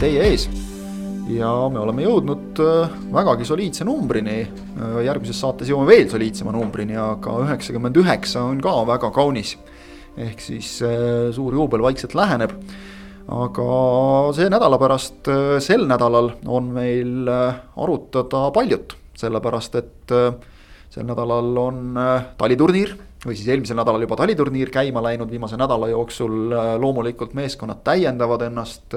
jällegi teie ees. ja me oleme jõudnud äh, vägagi soliidse numbrini. Äh, järgmises saates jõuame veel soliidsema numbrini, aga üheksakümmend üheksa on ka väga kaunis. ehk siis äh, suur juubel vaikselt läheneb. aga see nädala pärast, sel nädalal on meil arutada paljut, sellepärast et sel nädalal on taliturniir või siis eelmisel nädalal juba taliturniir käima läinud, viimase nädala jooksul loomulikult meeskonnad täiendavad ennast.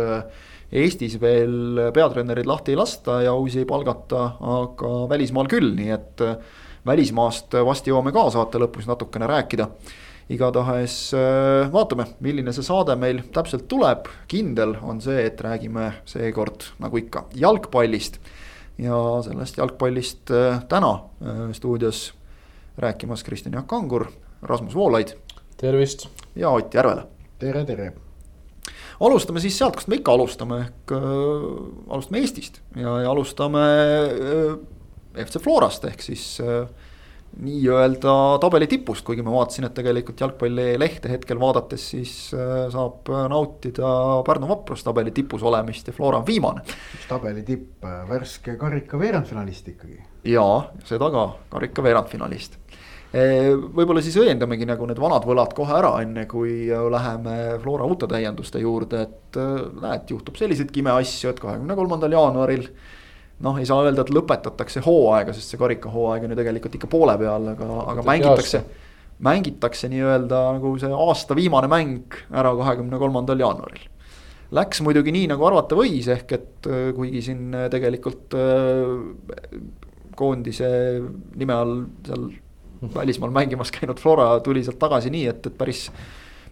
Äh, Eestis veel peatreenereid lahti ei lasta ja uusi ei palgata, aga välismaal küll, nii et äh, välismaast vast jõuame ka saate lõpus natukene rääkida. igatahes vaatame, milline see saade meil täpselt tuleb, kindel on see, et räägime seekord nagu ikka jalgpallist. ja sellest jalgpallist täna stuudios rääkimas Kristjan Jaak Kangur, Rasmus Voolaid. tervist. ja Ott Järvela. tere, tere. Alustame siis sealt, kust me ikka alustame, ehk äh, alustame Eestist ja, ja alustame äh, FC Florast ehk siis äh, nii-öelda tabeli tipust, kuigi ma vaatasin, et tegelikult jalgpallilehte hetkel vaadates, siis äh, saab nautida Pärnu vaprust tabeli tipus olemist ja Flora on viimane. üks tabeli tipp, värske karika veerandfinalist ikkagi. jaa, seda ka, karika veerandfinalist võib-olla siis õiendamegi nagu need vanad võlad kohe ära, enne kui läheme Flora uute täienduste juurde, et näed, juhtub selliseidki imeasju, et kahekümne kolmandal jaanuaril. noh, ei saa öelda, et lõpetatakse hooaega, sest see karikahooaeg on ju tegelikult ikka poole peal, aga, aga mängitakse. mängitakse nii-öelda nagu see aasta viimane mäng ära kahekümne kolmandal jaanuaril. Läks muidugi nii, nagu arvata võis, ehk et kuigi siin tegelikult koondise nime all seal välismaal mängimas käinud Flora tuli sealt tagasi nii, et, et päris.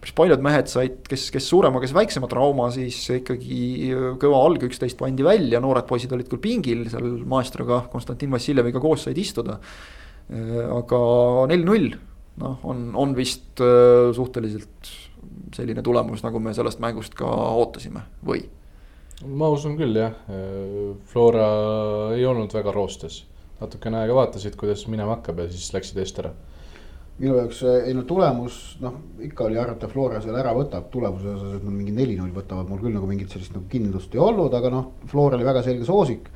päris paljud mehed said, kes, kes suurema, kes väiksema trauma, siis ikkagi kõva alg üksteist pandi välja, noored poisid olid küll pingil seal maestroga, Konstantin Vassiljeviga koos said istuda. aga neli-null, noh, on, on vist äh, suhteliselt selline tulemus, nagu me sellest mängust ka ootasime, või? ma usun küll jah, Flora ei olnud väga roostes natukene aega vaatasid, kuidas minema hakkab ja siis läksid eest ära. minu jaoks ei no tulemus, noh ikka oli arvata, Flora selle ära võtab, tulemuse osas, et nad mingi neli-null võtavad, mul küll nagu mingit sellist nagu kindlust ei olnud, aga noh, Flora oli väga selge soosik.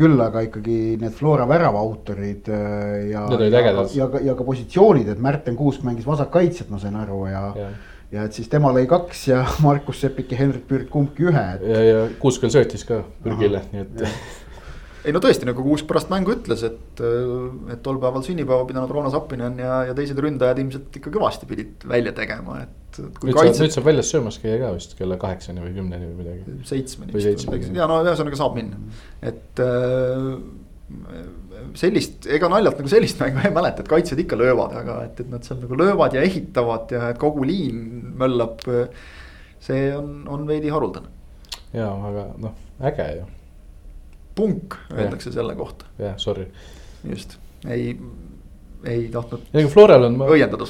küll aga ikkagi need Flora värava autorid ja, ja, ja, ja, ja ka positsioonid, et Märten Kuusk mängis vasakkaitset, ma sain aru ja, ja ja et siis tema lõi kaks ja Markus Seppik ja Henrik Pürk kumbki ühe et.... ja, ja Kuusk veel söötis ka Pürgile, nii et ei no tõesti, nagu Kuusk pärast mängu ütles, et, äh, et tol päeval sünnipäeva pidanud Rauno Sappinen ja, ja teised ründajad ilmselt ikka kõvasti pidid välja tegema, et. nüüd kaitset... saab, nüüd saab väljas söömas käia ka vist kella kaheksani või kümneni või midagi. seitsmeni ja no ühesõnaga saab minna, et äh, sellist, ega naljalt nagu sellist mängu ei mäleta, et kaitsjad ikka löövad, aga et, et nad seal nagu löövad ja ehitavad ja et kogu liin möllab. see on, on veidi haruldane. ja, aga noh, äge ju punk öeldakse selle kohta. jah, sorry. just, ei, ei tahtnud. ei, aga Floral on.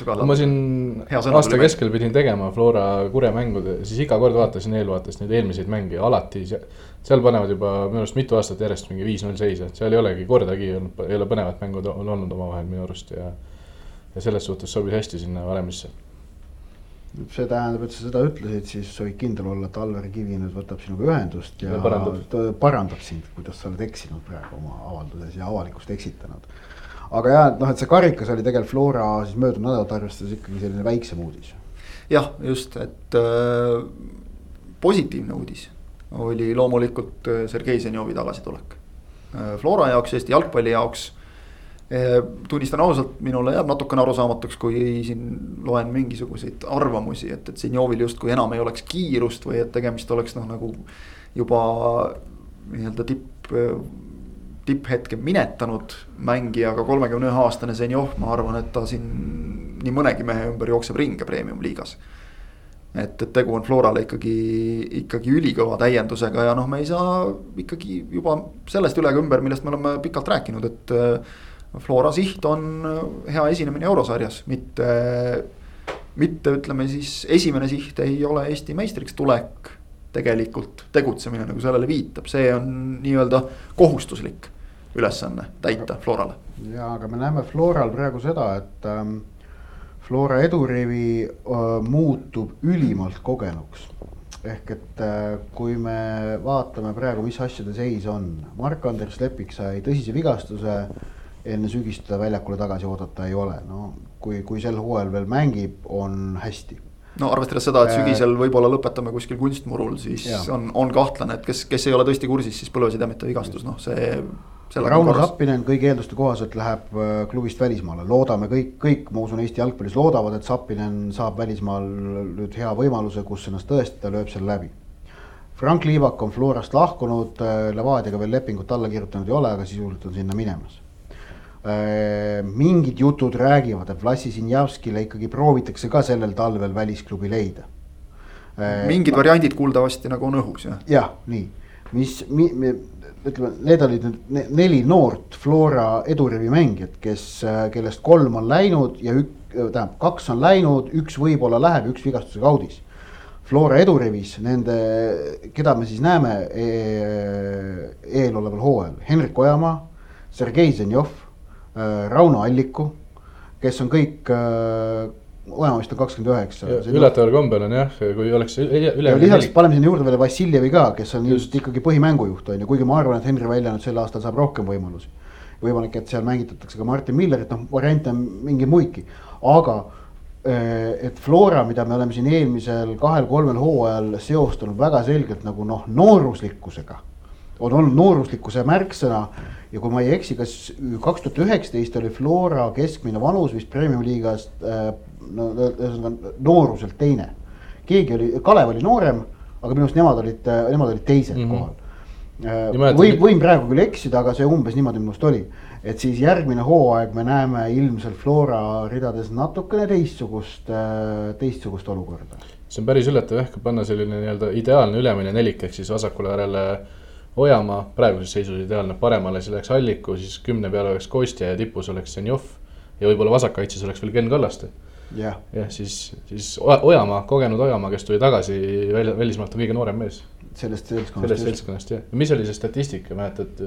kallal. ma siin aasta keskel pidin tegema Flora Kure mängu, siis iga kord vaatasin eelvaates neid eelmiseid mänge alati seal panevad juba minu arust mitu aastat järjest mingi viis-null seise, et seal ei olegi kordagi olnud, ei ole põnevat mängu olnud omavahel minu arust ja. ja selles suhtes sobis hästi sinna Valemisse see tähendab, et sa seda ütlesid, siis sa võid kindel olla, et Alvar Kivi nüüd võtab sinuga ühendust ja, ja parandab. parandab sind, kuidas sa oled eksinud praegu oma avalduses ja avalikkust eksitanud. aga jah, et noh, et see karikas oli tegelikult Flora siis möödunud nädalat arvestades ikkagi selline väiksem uudis. jah, just, et äh, positiivne uudis oli loomulikult äh, Sergei Zenjovi tagasitulek äh,. Flora jaoks, Eesti jalgpalli jaoks tunnistan ausalt, minule jääb natukene arusaamatuks, kui siin loen mingisuguseid arvamusi, et, et Zenjovil justkui enam ei oleks kiirust või et tegemist oleks noh, nagu juba nii-öelda tipp, tipphetke minetanud mängija, aga kolmekümne ühe aastane Zenjov, ma arvan, et ta siin nii mõnegi mehe ümber jookseb ringe premium-liigas. et, et tegu on Florale ikkagi, ikkagi ülikõva täiendusega ja noh, me ei saa ikkagi juba sellest üle ega ümber, millest me oleme pikalt rääkinud, et Flora siht on äh, hea esinemine eurosarjas, mitte, mitte ütleme siis esimene siht ei ole Eesti meistriks tulek. tegelikult tegutsemine nagu sellele viitab, see on nii-öelda kohustuslik ülesanne täita Florale. ja, aga me näeme Floral praegu seda, et ähm, Flora edurivi muutub ülimalt kogenuks. ehk et kui me vaatame praegu, mis asjade seis on, Mark-Andres Lepik sai tõsise vigastuse, enne sügist teda väljakule tagasi oodata ei ole, no kui, kui sel hooajal veel mängib, on hästi no arvestades seda, et sügisel võib-olla lõpetame kuskil kunstmurul, siis ja. on, on kahtlane, et kes, kes ei ole tõesti kursis, siis põlvesidemetega vigastus, noh, see Rauno Sappinen kõigi eelduste kohaselt läheb äh, klubist välismaale, loodame kõik, kõik, ma usun, Eesti jalgpallis loodavad, et Sappinen saab välismaal nüüd hea võimaluse, kus ennast tõestada, lööb seal läbi. Frank Liivak on Florast lahkunud, äh, Levadiaga veel lepingut alla kirjutanud ei ole, aga sisuliselt on sinna minemas. Äh, mingid jutud räägivad, et Vlassi Sinjavskile ikkagi proovitakse ka sellel talvel välisklubi leida. mingid ma... variandid kuuldavasti nagu on õhus, jah? jah, nii, mis mi,, mi, ütleme, need olid nüüd neli noort Flora edurivi mängijat, kes, kellest kolm on läinud ja ük-, tähendab, kaks on läinud, üks võib-olla läheb, üks vigastusega audis. Flora edurivis nende, keda me siis näeme e eeloleval hooajal, Henrik Ojamaa, Sergei Zenjov, Rauno Alliku, kes on kõik Ojamaa vist on kakskümmend üheksa. üllataval kombel on jah, kui oleks üle. lisaks paneme sinna juurde veel Vassiljevi ka, kes on just ikkagi põhimängujuht on ju, kuigi ma arvan, et Henri Välja nüüd sel aastal saab rohkem võimalusi. võimalik, et seal mängitatakse ka Martin Millerit, noh variante on mingeid muidki, aga eh, et Flora, mida me oleme siin eelmisel kahel-kolmel hooajal seostanud väga selgelt nagu noh, nooruslikkusega on olnud nooruslikkuse märksõna ja kui ma ei eksi, kas kaks tuhat üheksateist oli Flora keskmine vanus vist Premium liigas äh, no ühesõnaga nooruselt teine. keegi oli, Kalev oli noorem, aga minu arust nemad olid, nemad olid teised mm -hmm. kohal. Äh, võin, võin praegu küll eksida, aga see umbes niimoodi minu arust oli. et siis järgmine hooaeg me näeme ilmselt Flora ridades natukene teistsugust, äh, teistsugust olukorda. see on päris üllatav jah, kui panna selline nii-öelda ideaalne ülemine nelik ehk siis vasakule äärele Ojamaa, praeguses seisus ideaalne, paremale siis läheks Alliku, siis kümne peale oleks Kostja ja tipus oleks Senjov. ja võib-olla vasakkaitses oleks veel Ken Kallaste jah ja,, siis, siis Ojamaa, kogenud Ojamaa, kes tuli tagasi välja, välismaalt on kõige noorem mees. sellest seltskonnast. sellest seltskonnast jah, mis oli see statistika, mäletad,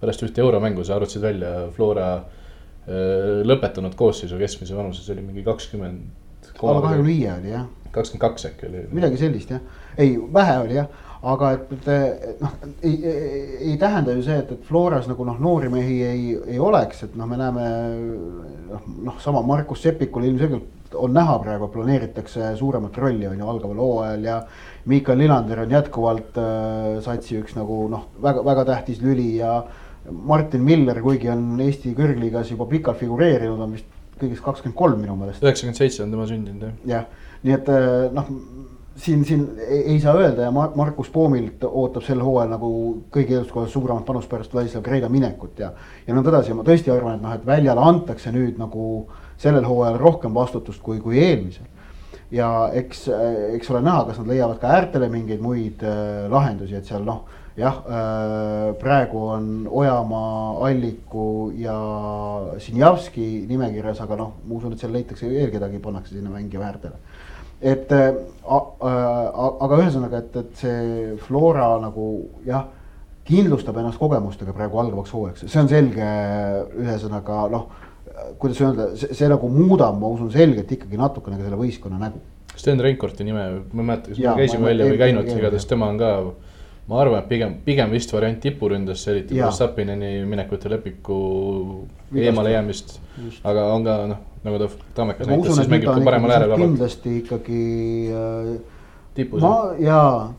pärast ühte euromängu sa arvutasid välja Flora äh, lõpetanud koosseisu keskmise vanuse, see oli mingi kakskümmend. alla kahekümne viie oli jah. kakskümmend kaks äkki oli. midagi sellist jah, ei vähe oli jah aga et, noh, ei, ei, ei tähenda ju see, et, et Floras nagu noh, noori mehi ei, ei oleks, et noh, me näeme noh, noh, sama Markus Sepikul ilmselgelt on näha praegu, planeeritakse suuremat rolli on ju algaval hooajal ja. Miikal Lillander on jätkuvalt äh, satsi üks nagu noh, väga-väga tähtis lüli ja. Martin Miller, kuigi on Eesti kõrgliigas juba pikalt figureerinud, on vist kõigest kakskümmend kolm minu meelest. üheksakümmend seitse on tema sündinud jah. jah, nii et äh, noh siin, siin ei, saa öelda ja Markus Poomilt ootab sel hooajal nagu kõigi eelduskohas suuremat panust pärast Vladislav Kreida minekut ja. ja nõnda edasi ja ma tõesti arvan, et noh, et väljale antakse nüüd nagu sellel hooajal rohkem vastutust kui, kui eelmisel. ja eks, eks ole näha, kas nad leiavad ka äärtele mingeid muid äh, lahendusi, et seal noh, jah äh,, praegu on Ojamaa, Alliku ja Sinjavski nimekirjas, aga noh, ma usun, et seal leitakse veel kedagi, pannakse sinna mängima äärtele et äh, aga ühesõnaga, et, et see Flora nagu jah, kindlustab ennast kogemustega praegu algavaks hooajaks, see on selge, ühesõnaga noh, kuidas öelda, see, nagu muudab, ma usun selgelt ikkagi natukene ka selle võistkonna nägu. Sten Reinkorti nime, ma ei mäleta, kas me käisime välja või käinud, igatahes tema on ka ma arvan, et pigem, pigem vist variant tipuründes, eriti Sapineni minekut ja Lepiku eemale jäämist. aga on ka noh, nagu ta Tammekas näitas, siis mängib ka paremal äärel vabalt. kindlasti ikkagi äh, tipus. ma jaa,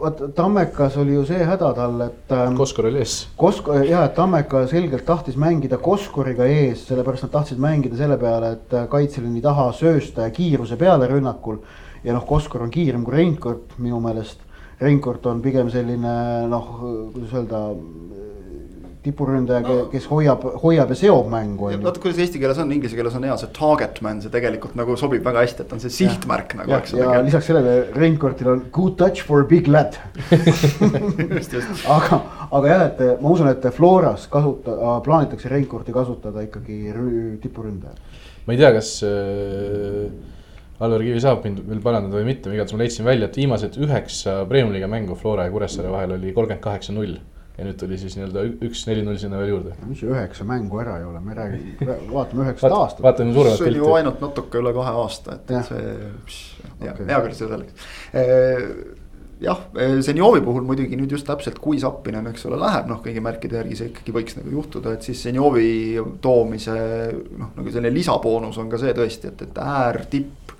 vot Tammekas oli ju see häda tal, et ähm,. Koskor oli ees. Kosk-, jaa, et Tammeka selgelt tahtis mängida Koskoriga ees, sellepärast nad tahtsid mängida selle peale, et kaitseliini taha söösta ja kiiruse peale rünnakul. ja noh, Koskor on kiirem kui Reinkord minu meelest Reinkord on pigem selline noh, kuidas öelda tipuründaja no,, kes hoiab, hoiab ja seob mängu. vaata, kuidas eesti keeles on, inglise keeles on hea see target man, see tegelikult nagu sobib väga hästi, et on see sihtmärk ja, nagu, eks ole. ja lisaks sellele Reinkordil on good touch for a big lad aga, aga jah, et ma usun, et Floras kasuta-, plaanitakse Reinkordi kasutada ikkagi tipuründajat. ma ei tea, kas äh Alvar Kivi saab mind veel parandada või mitte, igatahes ma leidsin välja, et viimased üheksa Premium-liiga mängu Flora ja Kuressaare vahel oli kolmkümmend kaheksa, null. Ja nüüd tuli siis nii-öelda üks neli-null sinna veel juurde. mis üheksa mängu ära ei ole, me räägime, vaatame üheksat aastat. vaatame suuremat pilti. see oli ju ainult natuke üle kahe aasta, et, et see, okay., hea küll, see selleks jah, Zenjovi puhul muidugi nüüd just täpselt, kui Zappinen, eks ole, läheb, noh, kõigi märkide järgi see ikkagi võiks nagu juhtuda, et siis Zenjovi toomise noh, nagu selline lisaboonus on ka see tõesti, et, et äärtipp.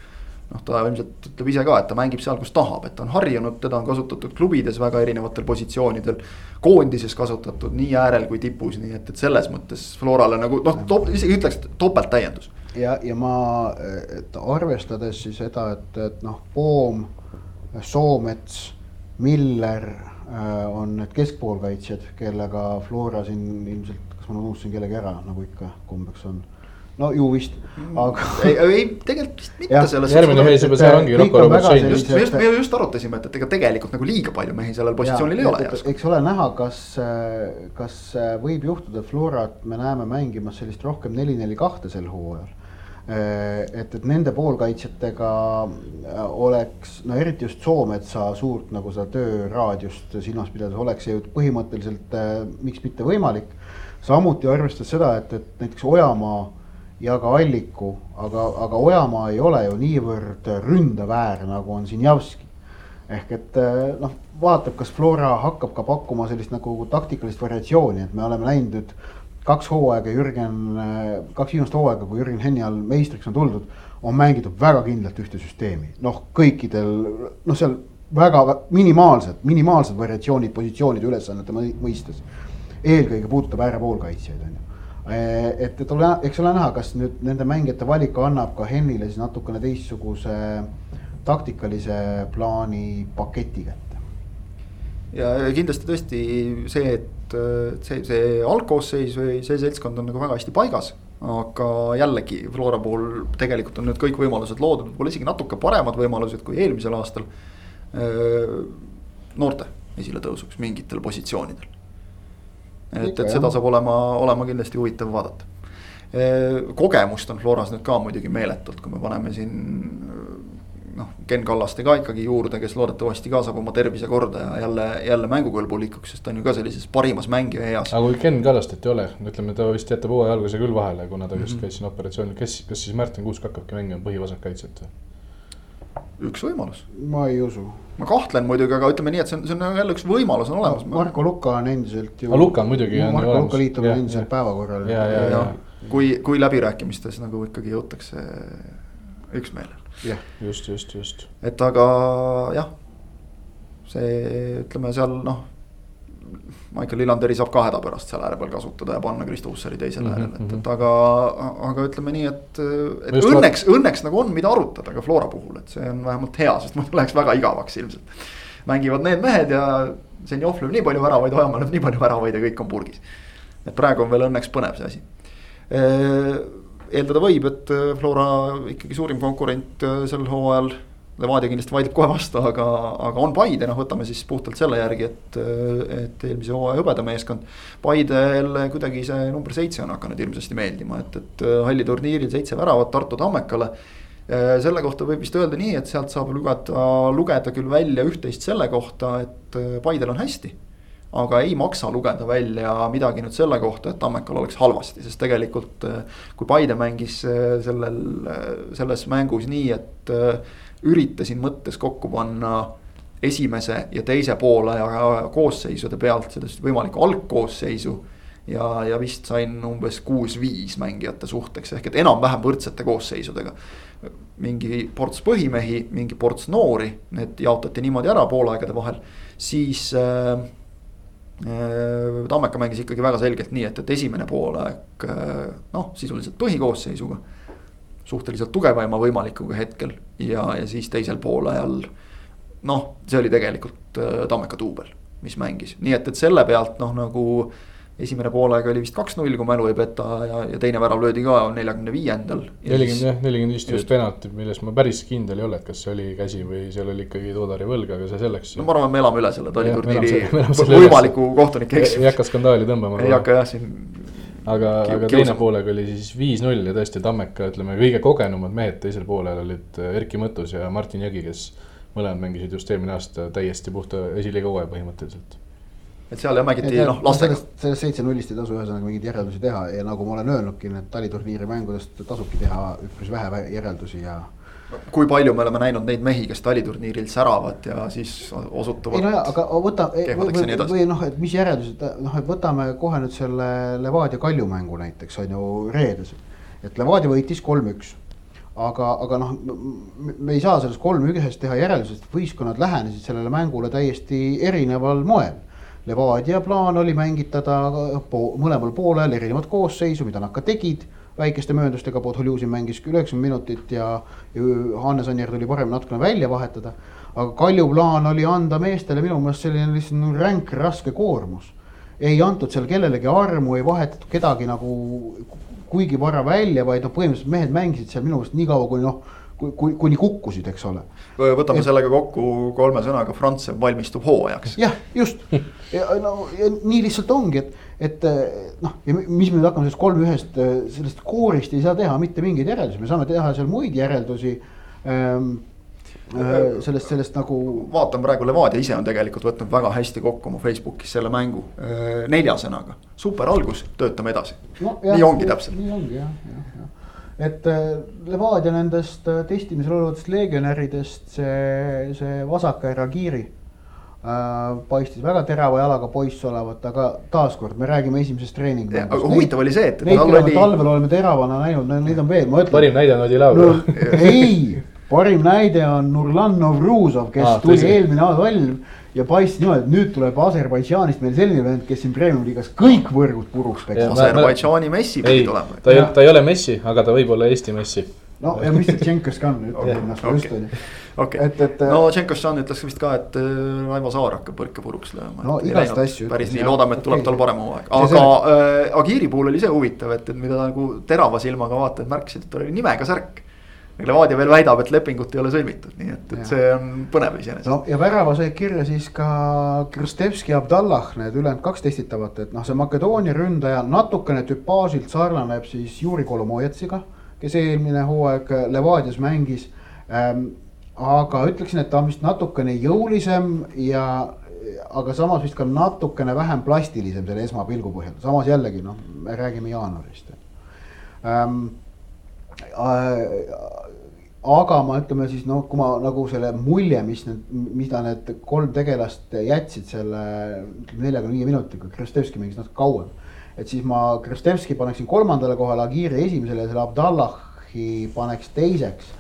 Noh, ta ilmselt ütleb ise ka, et ta mängib seal, kus tahab, et ta on harjunud, teda on kasutatud klubides väga erinevatel positsioonidel. koondises kasutatud nii äärel kui tipus, nii et, et selles mõttes Florale nagu noh, isegi ütleks topelttäiendus. ja, ja ma, et arvestades siis seda, et, et noh, Poom Soomets, Miller äh, on need keskpoolkaitsjad, kellega Flora siin ilmselt, kas ma unustasin kellegi ära, nagu ikka kombeks on no ju vist, aga. ei, ei tegelikult vist mitte selles. järgmine mees juba seal ongi Rocco Robertson. just, me just, me just arutasime, et, et ega tegelikult nagu liiga palju mehi sellel positsioonil ja, ei ole järsku. eks ole näha, kas, kas võib juhtuda, et Florat me näeme mängimas sellist rohkem neli-neli-kahte sel hooajal et, et nende poolkaitsjatega oleks, no eriti just Soometsa suurt nagu seda tööraadiust silmas pidades oleks see ju põhimõtteliselt miks mitte võimalik. samuti arvestades seda, et, et näiteks Ojamaa ja ka Alliku, aga, aga Ojamaa ei ole ju niivõrd ründav äär, nagu on Sinjavski. ehk et noh, vaatab, kas Flora hakkab ka pakkuma sellist nagu taktikalist variatsiooni, et me oleme näinud nüüd kaks hooaega Jürgen, kaks viimast hooaega, kui Jürgen Henni all meistriks on tuldud, on mängitud väga kindlalt ühte süsteemi, noh, kõikidel, noh, seal väga minimaalsed, minimaalsed variatsioonid positsioonide ülesannete mõistes. eelkõige puudutab äärepoolkaitsjaid, on ju. Et, et ole, eks ole näha, kas nüüd nende mängijate valik annab ka Hennile siis natukene teistsuguse taktikalise plaani paketi kätte. ja kindlasti tõesti see, et see, see algkoosseis või see seltskond on nagu väga hästi paigas. aga jällegi Flora puhul tegelikult on nüüd kõik võimalused loodud, võib-olla isegi natuke paremad võimalused kui eelmisel aastal. noorte esiletõusuks mingitel positsioonidel. Et, et seda saab olema, olema kindlasti huvitav vaadata. kogemust on Floras nüüd ka muidugi meeletult, kui me paneme siin noh, Ken Kallaste ka ikkagi juurde, kes loodetavasti ka saab oma tervise korda ja jälle, jälle mängukõlbulikuks, sest ta on ju ka sellises parimas mängija eas. aga kui Ken Kallastet ei ole, ütleme, ta vist jätab hooaja alguse küll vahele, kuna ta just mm -hmm. käis siin operatsioonil, kes, kas siis Märten Kuusk hakkabki mängima põhivasakkaitset või? Üks võimalus. ma ei usu. ma kahtlen muidugi, aga ütleme nii, et see on, see on jälle üks võimalus on olemas. Marko Luka on endiselt ju. Luka muidugi on Marko Luka liitum on endiselt päevakorral. kui, kui läbirääkimistes nagu ikkagi jõutakse üksmeelele jah, just, just, just. et aga jah, see ütleme seal noh. Michael Illanderi saab ka hädapärast seal ääre peal kasutada ja panna Kristo Ussari teisele äärele mm, -hmm. et, et mhm. aga, aga ütleme nii, et, et Just õnneks ma..., õnneks nagu on, mida arutada ka Flora puhul, et see on vähemalt hea, sest muidu läheks väga igavaks ilmselt. mängivad need mehed ja Zenjov lööb nii palju väravaid, Ojamaa lööb nii palju väravaid ja kõik on purgis. et praegu on veel õnneks põnev see asi eeldada võib, et Flora ikkagi suurim konkurent sel hooajal. Levadia kindlasti vaidleb kohe vastu, aga, aga on Paide, noh, võtame siis puhtalt selle järgi, et, et eelmise hooaja hõbedameeskond. Paidel kuidagi see number seitse on hakanud hirmsasti meeldima, et, et halli turniiril seitse väravat Tartu Tammekale selle kohta võib vist öelda nii, et sealt saab lugeda, lugeda küll välja üht-teist selle kohta, et Paidel on hästi aga ei maksa lugeda välja midagi nüüd selle kohta, et Tammekal oleks halvasti, sest tegelikult kui Paide mängis sellel, selles mängus nii, et üritasin mõttes kokku panna esimese ja teise poolaja koosseisude pealt sellest võimalikku algkoosseisu. ja, ja vist sain umbes kuus-viis mängijate suhteks ehk et enam-vähem võrdsete koosseisudega. mingi ports põhimehi, mingi ports noori, need jaotati niimoodi ära poolaegade vahel, siis äh, Äh, Tammeka mängis ikkagi väga selgelt nii, et, et esimene poolaeg äh, noh, sisuliselt põhikoosseisuga. Suhteliselt tugevaima võimalikuga hetkel ja, ja siis teisel poolajal. noh, see oli tegelikult äh, Tammeka duubel, mis mängis, nii et, et selle pealt noh, nagu esimene poolaeg oli vist kaks-null, kui mälu ei peta ja, ja teine värav löödi ka neljakümne viiendal. nelikümmend jah, nelikümmend viis tuli penalti, milles ma päris kindel ei ole, et kas see oli käsi või seal oli ikkagi Toodari võlg, aga see selleks. no ma arvan, me elame üle selle taliturniiri võimaliku kohtunike eksimuse. ei hakka skandaali tõmbama. ei hakka jah siin. Aga, aga teine poolega oli siis viis-null ja tõesti Tammeka, ütleme kõige kogenumad mehed teisel poolel olid Erkki Mõttus ja Martin Jõgi, kes mõlemad mängisid just eelmine aasta täiesti puhta esiliiga hooaja põhimõtteliselt et seal jah mängiti noh lastega. sellest seitse nullist ei tasu ühesõnaga mingeid järeldusi teha ja nagu ma olen öelnudki, need taliturniiri mängudest tasubki teha üpris vähe järeldusi ja kui palju me oleme näinud neid mehi, kes taliturniiril säravad ja siis osutuvad. ei no jaa, aga võta või, või, või noh, et mis järeldused, noh, et võtame kohe nüüd selle Levadia Kalju mängu näiteks on ju reedesel. et Levadia võitis kolm-üks. aga, aga noh, me ei saa sellest kolm-ühest teha järeldusest, võistkonnad lähenesid sellele mängule täiesti erineval moel. Levadia plaan oli mängitada po mõlemal poolel erinevat koosseisu, mida nad ka tegid väikeste mööndustega, Podoljusin mängis üheksakümmend minutit ja, ja Hannes Anier tuli parem natukene välja vahetada. aga Kalju plaan oli anda meestele minu meelest selline lihtsalt ränk raske koormus. ei antud seal kellelegi armu, ei vahetatud kedagi nagu kuigi vara välja, vaid noh, põhimõtteliselt mehed mängisid seal minu meelest nii kaua, kui noh kui, kui, kuni kukkusid, eks ole. Võtame et, sellega kokku kolme sõnaga, Frantsev valmistub hooajaks. jah, just ja no ja nii lihtsalt ongi, et et eh, noh, ja mis me nüüd hakkame sellest kolm-ühest, eh, sellest koorist ei saa teha mitte mingeid järeldusi, me saame teha seal muid järeldusi ähm,. sellest, sellest nagu. vaatan praegu Levadia ise on tegelikult võtnud väga hästi kokku oma Facebookis selle mängu nelja sõnaga, super algus, töötame edasi no,. nii ongi täpselt. nii ongi jah, jah, et Levadia nendest testimisel olevatest legionäridest see, see vasakääre Agiri Äh, paistis väga terava jalaga poiss olevat, aga taaskord me räägime esimesest treeningmängust. aga huvitav oli see, et. Neid, keda me talvel oleme teravana näinud, neid on veel, ma ütlen. parim näide on Odi Laul no,. ei, parim näide on Nurlan Novruzov, kes ah, tuli eelmine talv ja paistis niimoodi, et nüüd tuleb Aserbaidžaanist meil selline vend, kes siin premium liigas kõik võrgud puruks peksab. Aserbaidžaani Messi pidi tulema. ta ei, ta ei ole Messi, aga ta võib olla Eesti Messi. no ja mis see Tšenkas ka on, ütleb ennast just on ju okei okay., et, et. no Tšenkošan ütles vist ka, et äh, Raivo Saar hakkab põrke puruks lööma. no igast asju. päris nii, loodame, et tuleb okay. tal parem hooaeg, aga äh, Agiri puhul oli see huvitav, et, et mida nagu terava silmaga vaatajad märkisid, et tal oli nimega särk. Levadia veel väidab, et lepingut ei ole sõlmitud, nii et, et ja. see on põnev iseenesest. no ja värava sai kirja siis ka Kristevski Abdallah, need ülejäänud kaks testitavat, et noh, see Makedoonia ründaja natukene tüpaažilt sarnaneb siis Juri Kolomojetsiga, kes eelmine hooaeg Levadias mängis ähm, aga ütleksin, et ta on vist natukene jõulisem ja, aga samas vist ka natukene vähem plastilisem selle esmapilgu põhjal, samas jällegi noh, me räägime jaanuarist ähm,. Äh, aga ma ütleme siis noh, kui ma nagu selle mulje, mis need, mida need kolm tegelast jätsid selle neljakümne viie minutiga, Kristevski mängis natuke kauem. et siis ma Kristevski paneksin kolmandale kohale, Agiri esimesele ja selle Abdallahi paneks teiseks.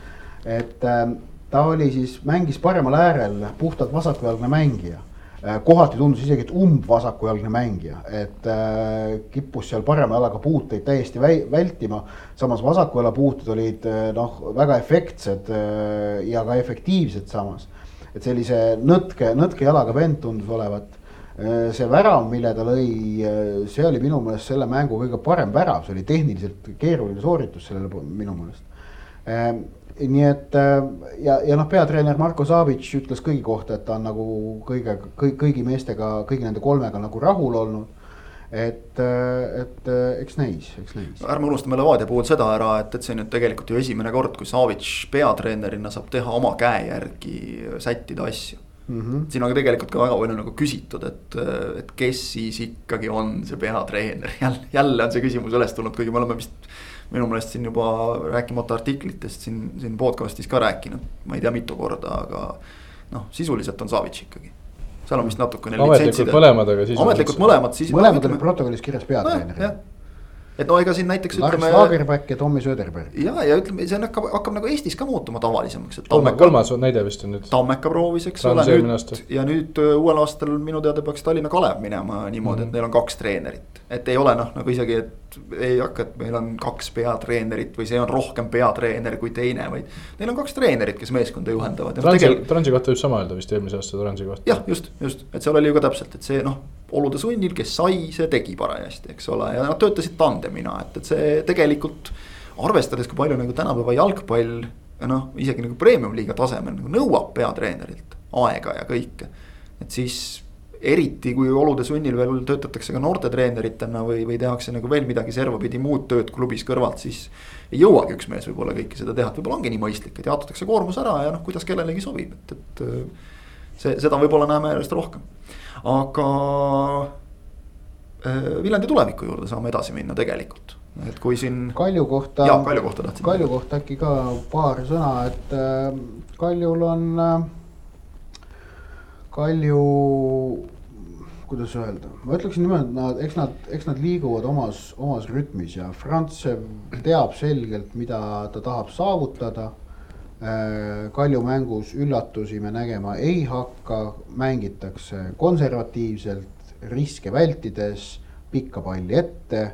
et ähm, ta oli siis, mängis paremal äärel puhtalt vasakujalgne mängija. Äh, kohati tundus isegi, et umbvasakujalgne mängija, et äh, kippus seal parema jalaga puuteid täiesti väi, vältima. samas vasaku jala puuted olid äh, noh, väga efektsed äh, ja ka efektiivsed samas. et sellise nõtke, nõtke jalaga vend tundus olevat äh, see värav, mille ta lõi, äh, see oli minu meelest selle mängu kõige parem värav, see oli tehniliselt keeruline sooritus sellele minu meelest nii et äh, ja, ja noh, peatreener Marko Savic ütles kõigi kohta, et ta on nagu kõige, kõigi, kõigi meestega, kõigi nende kolmega nagu rahul olnud. et, äh, et äh, eks näis, eks näis. ärme unustame Levadia puhul seda ära, et, et see on nüüd tegelikult ju esimene kord, kui Savic peatreenerina saab teha oma käe järgi sättida asju mm. -hmm. siin on tegelikult ka väga palju nagu küsitud, et, et kes siis ikkagi on see peatreener, jälle, jälle on see küsimus üles tulnud, kuigi me oleme vist minu meelest siin juba rääkimata artiklitest siin, siin podcast'is ka rääkinud, ma ei tea, mitu korda, aga noh, sisuliselt on Savits ikkagi seal on vist natukene. ametlikult mõlemad, aga siis. ametlikult mõlemad, siis. mõlemad on protokollis kirjas peatreener no, et no ega siin näiteks Lars ütleme. Lagerback ja Tommy Söderberg. ja, ja ütleme, see hakkab, hakkab nagu Eestis ka muutuma tavalisemaks, kolmas näide vist on nüüd. Tammeka proovis, eks ole, nüüd ja nüüd äh, uuel aastal minu teada peaks Tallinna Kalev minema niimoodi mm, -hmm. et mhm. neil on kaks treenerit. et ei ole noh, nagu isegi, et ei hakka, et meil on kaks peatreenerit või see on rohkem peatreener kui teine, vaid. Neil on kaks treenerit, kes meeskonda juhendavad. Transi tegel..., Transi kohta võib sama öelda vist eelmise aasta Transi kohta. jah, just, just, et seal oli ju ka täpselt, et see noh olude sunnil, kes sai, see tegi parajasti, eks ole, ja nad töötasid tandemina, et, et see tegelikult. arvestades, kui palju nagu tänapäeva jalgpall noh, isegi nagu premium-liiga tasemel nagu nõuab peatreenerilt aega ja kõike. et siis eriti kui olude sunnil veel töötatakse ka noortetreeneritena või, või tehakse nagu veel midagi servapidi muud tööd klubis kõrvalt, siis. ei jõuagi üks mees võib-olla kõike seda teha, et võib-olla ongi nii mõistlik, et jaotatakse koormus ära ja noh, kuidas kellelegi sobib, et, et see, seda võib-olla näeme järjest rohkem, aga äh, Viljandi tuleviku juurde saame edasi minna tegelikult et kui siin. Kalju kohta. jaa, Kalju kohta tahtsin. Kalju kohta äkki ka paar sõna, et äh, Kaljul on äh,, Kalju, kuidas öelda, ma ütleksin niimoodi, et nad, eks nad, eks nad liiguvad omas, omas rütmis ja Frantsev teab selgelt, mida ta tahab saavutada. Kalju mängus üllatusi me nägema ei hakka, mängitakse konservatiivselt, riske vältides, pikka palli ette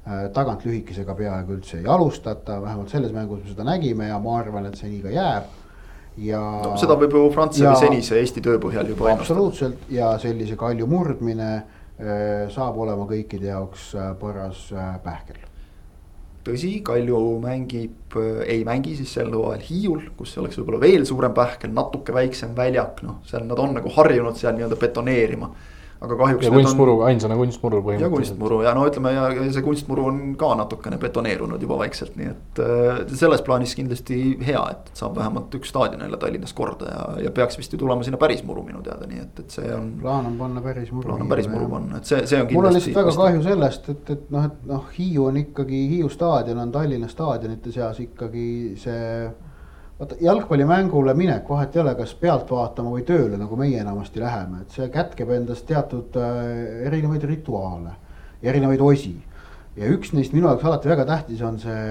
Äh, tagant lühikesega peaaegu üldse ei alustata, vähemalt selles mängus me seda nägime ja ma arvan, et see nii ka jääb. ja no,. seda võib ju Prantsusmaa senise Eesti töö põhjal juba ennustada. absoluutselt ja sellise kalju murdmine äh, saab olema kõikide jaoks äh, paras pähkel. Tõsi, Kalju mängib, ei mängi siis sel hooajal Hiiul, kus oleks võib-olla veel suurem pähkel, natuke väiksem väljak, noh, seal nad on nagu harjunud seal nii-öelda betoneerima aga kahjuks. ja kunstmuru on..., ainsana kunstmuru põhimõtteliselt. ja kunstmuru ja no ütleme ja see kunstmuru on ka natukene betoneerunud juba vaikselt, nii et äh, selles plaanis kindlasti hea, et saab vähemalt üks staadion jälle Tallinnas korda ja, ja peaks vist ju tulema sinna päris muru minu teada, nii et, et see on. plaan on panna päris muru. plaan on päris muru panna, et see, see on kindlasti. mul on lihtsalt väga kahju sellest, et, et noh, et noh, Hiiu on ikkagi, Hiiu staadion on Tallinna staadionite seas ikkagi see vaata jalgpallimängule minek, vahet ei ole, kas pealt vaatama või tööle, nagu meie enamasti läheme, et see kätkeb endas teatud äh, erinevaid rituaale erinevaid osi. ja üks neist minu jaoks alati väga tähtis on see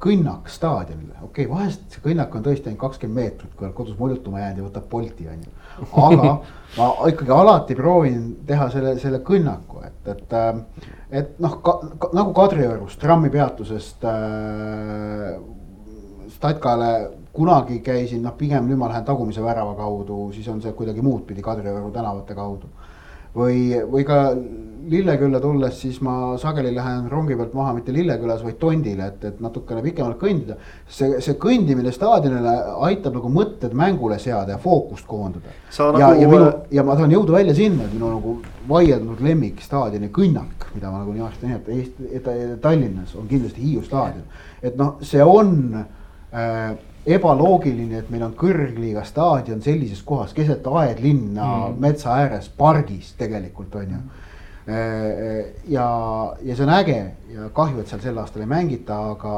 kõnnak staadionile, okei okay,, vahest see kõnnak on tõesti ainult kakskümmend meetrit, kui oled kodus muljutama jäänud ja võtab Bolti on ju. aga ma ikkagi alati proovin teha selle, selle kõnnaku, et, et, äh, et noh ka, ka, nagu Kadriorust trammipeatusest äh, Statkale kunagi käisin, noh pigem nüüd ma lähen tagumise värava kaudu, siis on see kuidagi muud pidi Kadrioru tänavate kaudu. või, või ka Lillekülla tulles, siis ma sageli lähen rongi pealt maha mitte Lillekülas, vaid Tondile, et, et natukene pikemalt kõndida. see, see kõndimine staadionile aitab nagu mõtted mängule seada ja fookust koondada. ja nagu..., ja minu, ja ma tahan jõuda välja sinna, et minu nagu vaieldatud lemmik staadioni kõnnak, mida ma nagu nii aastaid nimetan, Eesti, Tallinnas on kindlasti Hiiu staadion. et noh, see on äh, ebaloogiline, et meil on kõrgliiga staadion sellises kohas keset aedlinna mm. metsa ääres, pargis tegelikult on ju. ja, ja see on äge ja kahju, et seal sel aastal ei mängita, aga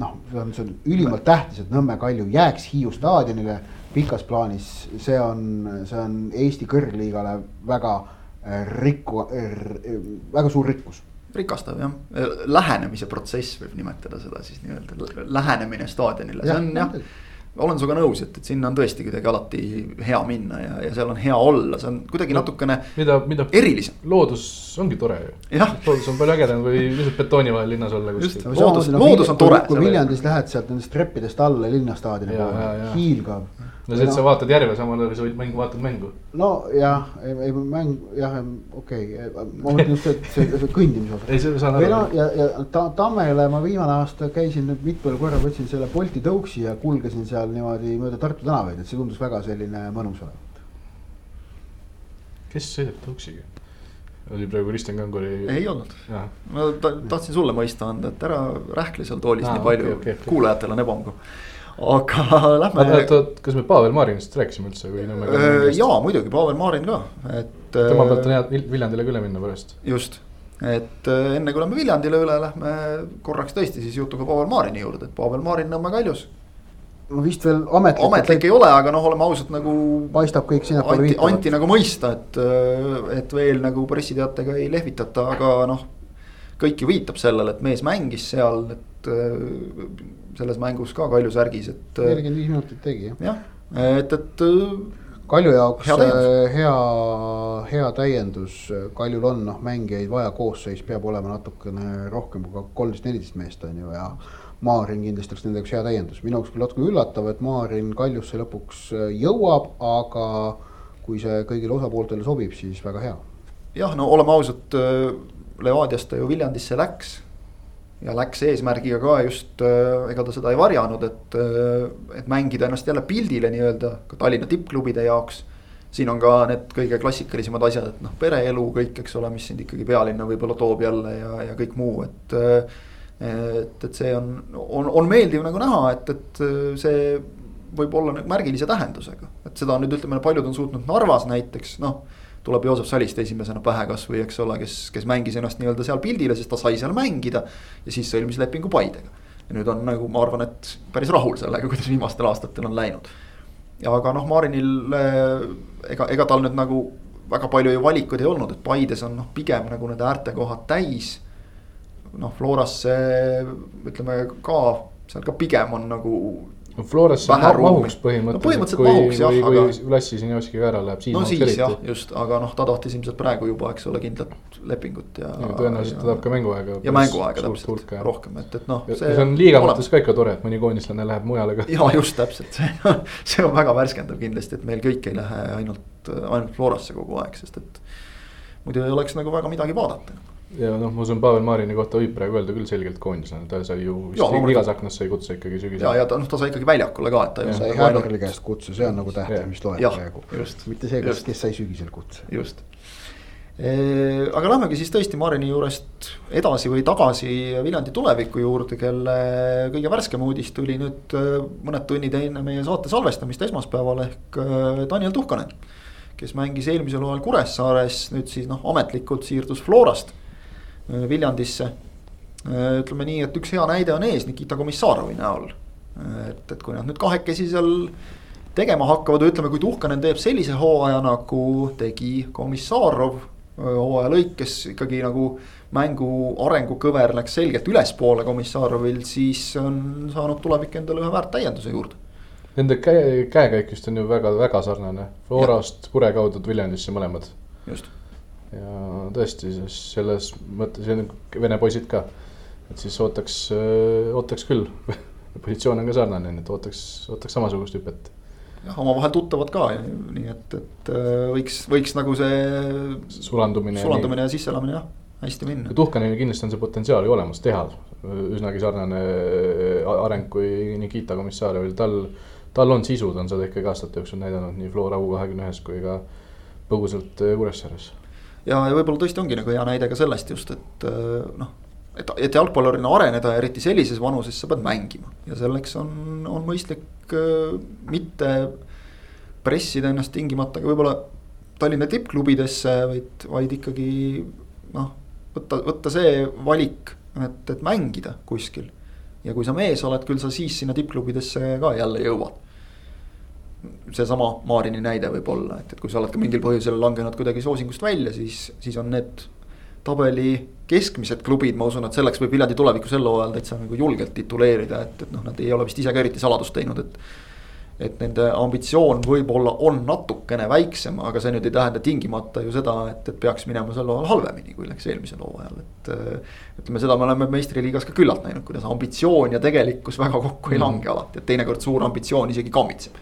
noh, see on, see on ülimalt tähtis, et Nõmme Kalju jääks Hiiu staadionile pikas plaanis, see on, see on Eesti kõrgliigale väga rikku, väga suur rikkus rikastav jah, lähenemise protsess võib nimetada seda siis nii-öelda, lähenemine staadionile, see on jah olen sinuga nõus, et, et sinna on tõesti kuidagi alati hea minna ja, ja seal on hea olla, see on kuidagi no, natukene mida, mida erilisem. loodus ongi tore ju. loodus on palju ägedam kui lihtsalt betooni vahel linnas olla kuskil. loodus, loodus on tore. kui Viljandis lähed sealt nendest treppidest alla linnastaadioni poole, hiilgav no see, et sa vaatad järve, samal ajal sa võid mängu, vaatad mängu. no jah, ei, ei mäng jah, okei okay., ma mõtlen just, et see, see kõndimise osa. ei, see saan aru. No, ja, ja ta, Tammele ma viimane aasta käisin nüüd mitmel korral, võtsin selle Bolti tõuksi ja kulgesin seal niimoodi mööda Tartu tänavaid, et see tundus väga selline mõnus olevat. kes sõidab tõuksiga? oli praegu Kristjan Kanguri. ei olnud, ma tahtsin sulle mõista anda, et ära rähkle seal toolis ah, nii palju okay,, okay, okay. kuulajatel on ebamugav aga lähme. oota, oota, kas me Pavel Marinist rääkisime üldse või Nõmme Kalju? jaa, muidugi Pavel Marin ka, et. tema pealt on hea Viljandile ka üle minna pärast. just, et enne kui lähme Viljandile üle, lähme korraks tõesti siis jutuga Pavel Marini juurde, et Pavel Marin Nõmme Kaljus. no vist veel ametlik. ametlik ei ole, aga noh, oleme ausad nagu. paistab kõik sinnapoole viitavad. anti nagu mõista, et, et veel nagu pressiteatega ei lehvitata, aga noh. kõik ju viitab sellele, et mees mängis seal, et selles mängus ka Kalju särgis, et. Äh, nelikümmend viis minutit tegi jah. jah, et, et. Äh, Kalju jaoks hea, äh, hea, hea täiendus, Kaljul on noh, mängijaid vaja, koosseis peab olema natukene rohkem kui kolmteist, neliteist meest on ju ja. Maarin kindlasti oleks nende jaoks hea täiendus, minu jaoks küll natuke üllatav, et Maarin Kaljusse lõpuks jõuab, aga kui see kõigile osapooltele sobib, siis väga hea. jah, no oleme ausad, Levadiast ta ju Viljandisse läks ja läks eesmärgiga ka just, äh, ega ta seda ei varjanud, et, äh, et mängida ennast jälle pildile nii-öelda ka Tallinna tippklubide jaoks. siin on ka need kõige klassikalisemad asjad, et noh, pereelu kõik, eks ole, mis sind ikkagi pealinna võib-olla toob jälle ja, ja kõik muu, et. et, et see on, on, on meeldiv nagu näha, et, et see võib olla nagu märgilise tähendusega. et seda on nüüd ütleme, paljud on suutnud Narvas näiteks, noh. Tuleb Joosep Saliste esimesena pähe kasvõi, eks ole, kes, kes mängis ennast nii-öelda seal pildile, sest ta sai seal mängida. ja siis sõlmis lepingu Paidega. ja nüüd on nagu ma arvan, et päris rahul sellega, kuidas viimastel aastatel on läinud. aga noh, Marinil ega, ega tal nüüd nagu väga palju ju valikuid ei olnud, et Paides on noh, pigem nagu need äärtekohad täis. noh, Florasse ütleme ka, seal ka pigem on nagu no Florasse mahuks põhimõtteliselt no,. põhimõtteliselt kui, mahuks jah, aga. kui Lassi Sinjovski ka ära läheb, siis. no siis jah, just, aga noh, ta tahtis ilmselt praegu juba, eks ole, kindlat lepingut ja. ja tõenäoliselt ta tahab ka mänguaega. ja mänguaega täpselt, rohkem, et, et noh. see on liiga mõttes ka ikka tore, et mõni koondislane läheb mujale ka. ja just täpselt, see, see on väga värskendav kindlasti, et meil kõik ei lähe ainult ainult Florasse kogu aeg, sest et muidu ei oleks nagu väga midagi vaadata ja noh, ma usun, Pavel Marini kohta võib praegu öelda küll selgelt koondislane, ta sai ju vist igas aknas sai kutse ikkagi sügisel. ja, ja ta noh, ta sai ikkagi väljakule ka, et ta ju. sai Häberli käest kutse, see on nagu tähtis, mis loeb praegu. mitte see, kes, kes sai sügisel kutse. just aga lähmegi siis tõesti Marini juurest edasi või tagasi Viljandi tuleviku juurde, kelle kõige värskem uudis tuli nüüd mõned tunnid enne meie saate salvestamist esmaspäeval ehk Daniel Tuhkanen. kes mängis eelmisel hooajal Kuressaares, nüüd siis noh, ametlikult siirdus Florast Viljandisse. ütleme nii, et üks hea näide on ees Nikita Komissarovi näol. et, et kui nad nüüd kahekesi seal tegema hakkavad, ütleme, kui Tuhkanen teeb sellise hooaja nagu tegi Komissarov hooaja lõikes ikkagi nagu mängu arengukõver läks selgelt ülespoole Komissarovil, siis on saanud tulevik endale ühe väärt täienduse juurde. Nende käe, käekäik just on ju väga-väga sarnane, Florast Kure kaudu Viljandisse mõlemad. just. Ja tõesti, selles mõttes ja vene poisid ka, et siis ootaks, ootaks küll positsioon on ka sarnane, nii et ootaks, ootaks samasugust hüpet jah, omavahel tuttavad ka, nii et, et äh, võiks, võiks nagu see. sulandumine. sulandumine ja sisseelamine jah, hästi minna. Tuhkanil kindlasti on see potentsiaal ju olemas teha üsnagi sarnane äh, areng kui Nikita Komissarjevil, tal, tal on sisu, ta on seda ikkagi aastate jooksul näidanud nii Flora U kahekümne ühes kui ka põgusalt äh, Kuressaares. Ja, ja võib-olla tõesti ongi nagu hea näide ka sellest just, et noh et, et jalgpallurina areneda, eriti sellises vanuses, sa pead mängima ja selleks on, on mõistlik äh, mitte pressida ennast tingimata ka võib-olla Tallinna tippklubidesse, vaid, vaid ikkagi noh, võtta, võtta see valik, et, et mängida kuskil. ja kui sa mees oled, küll sa siis sinna tippklubidesse ka jälle jõuad. Seesama Maarini näide võib olla, et, et kui sa oled ka mingil põhjusel langenud kuidagi soosingust välja, siis, siis on need tabeli keskmised klubid, ma usun, et selleks võib Viljandi tulevikus ellu hooajal täitsa nagu julgelt tituleerida, et, et noh, nad ei ole vist ise ka eriti saladust teinud, et. et nende ambitsioon võib-olla on natukene väiksem, aga see nüüd ei tähenda tingimata ju seda, et, et peaks minema sel hooajal halvemini, kui läks eelmisel hooajal, et. ütleme, seda me oleme meistriliigas ka küllalt näinud, kuidas ambitsioon ja tegelikkus väga kokku ei lange alati, et teinekord suur ambitsioon isegi kammitseb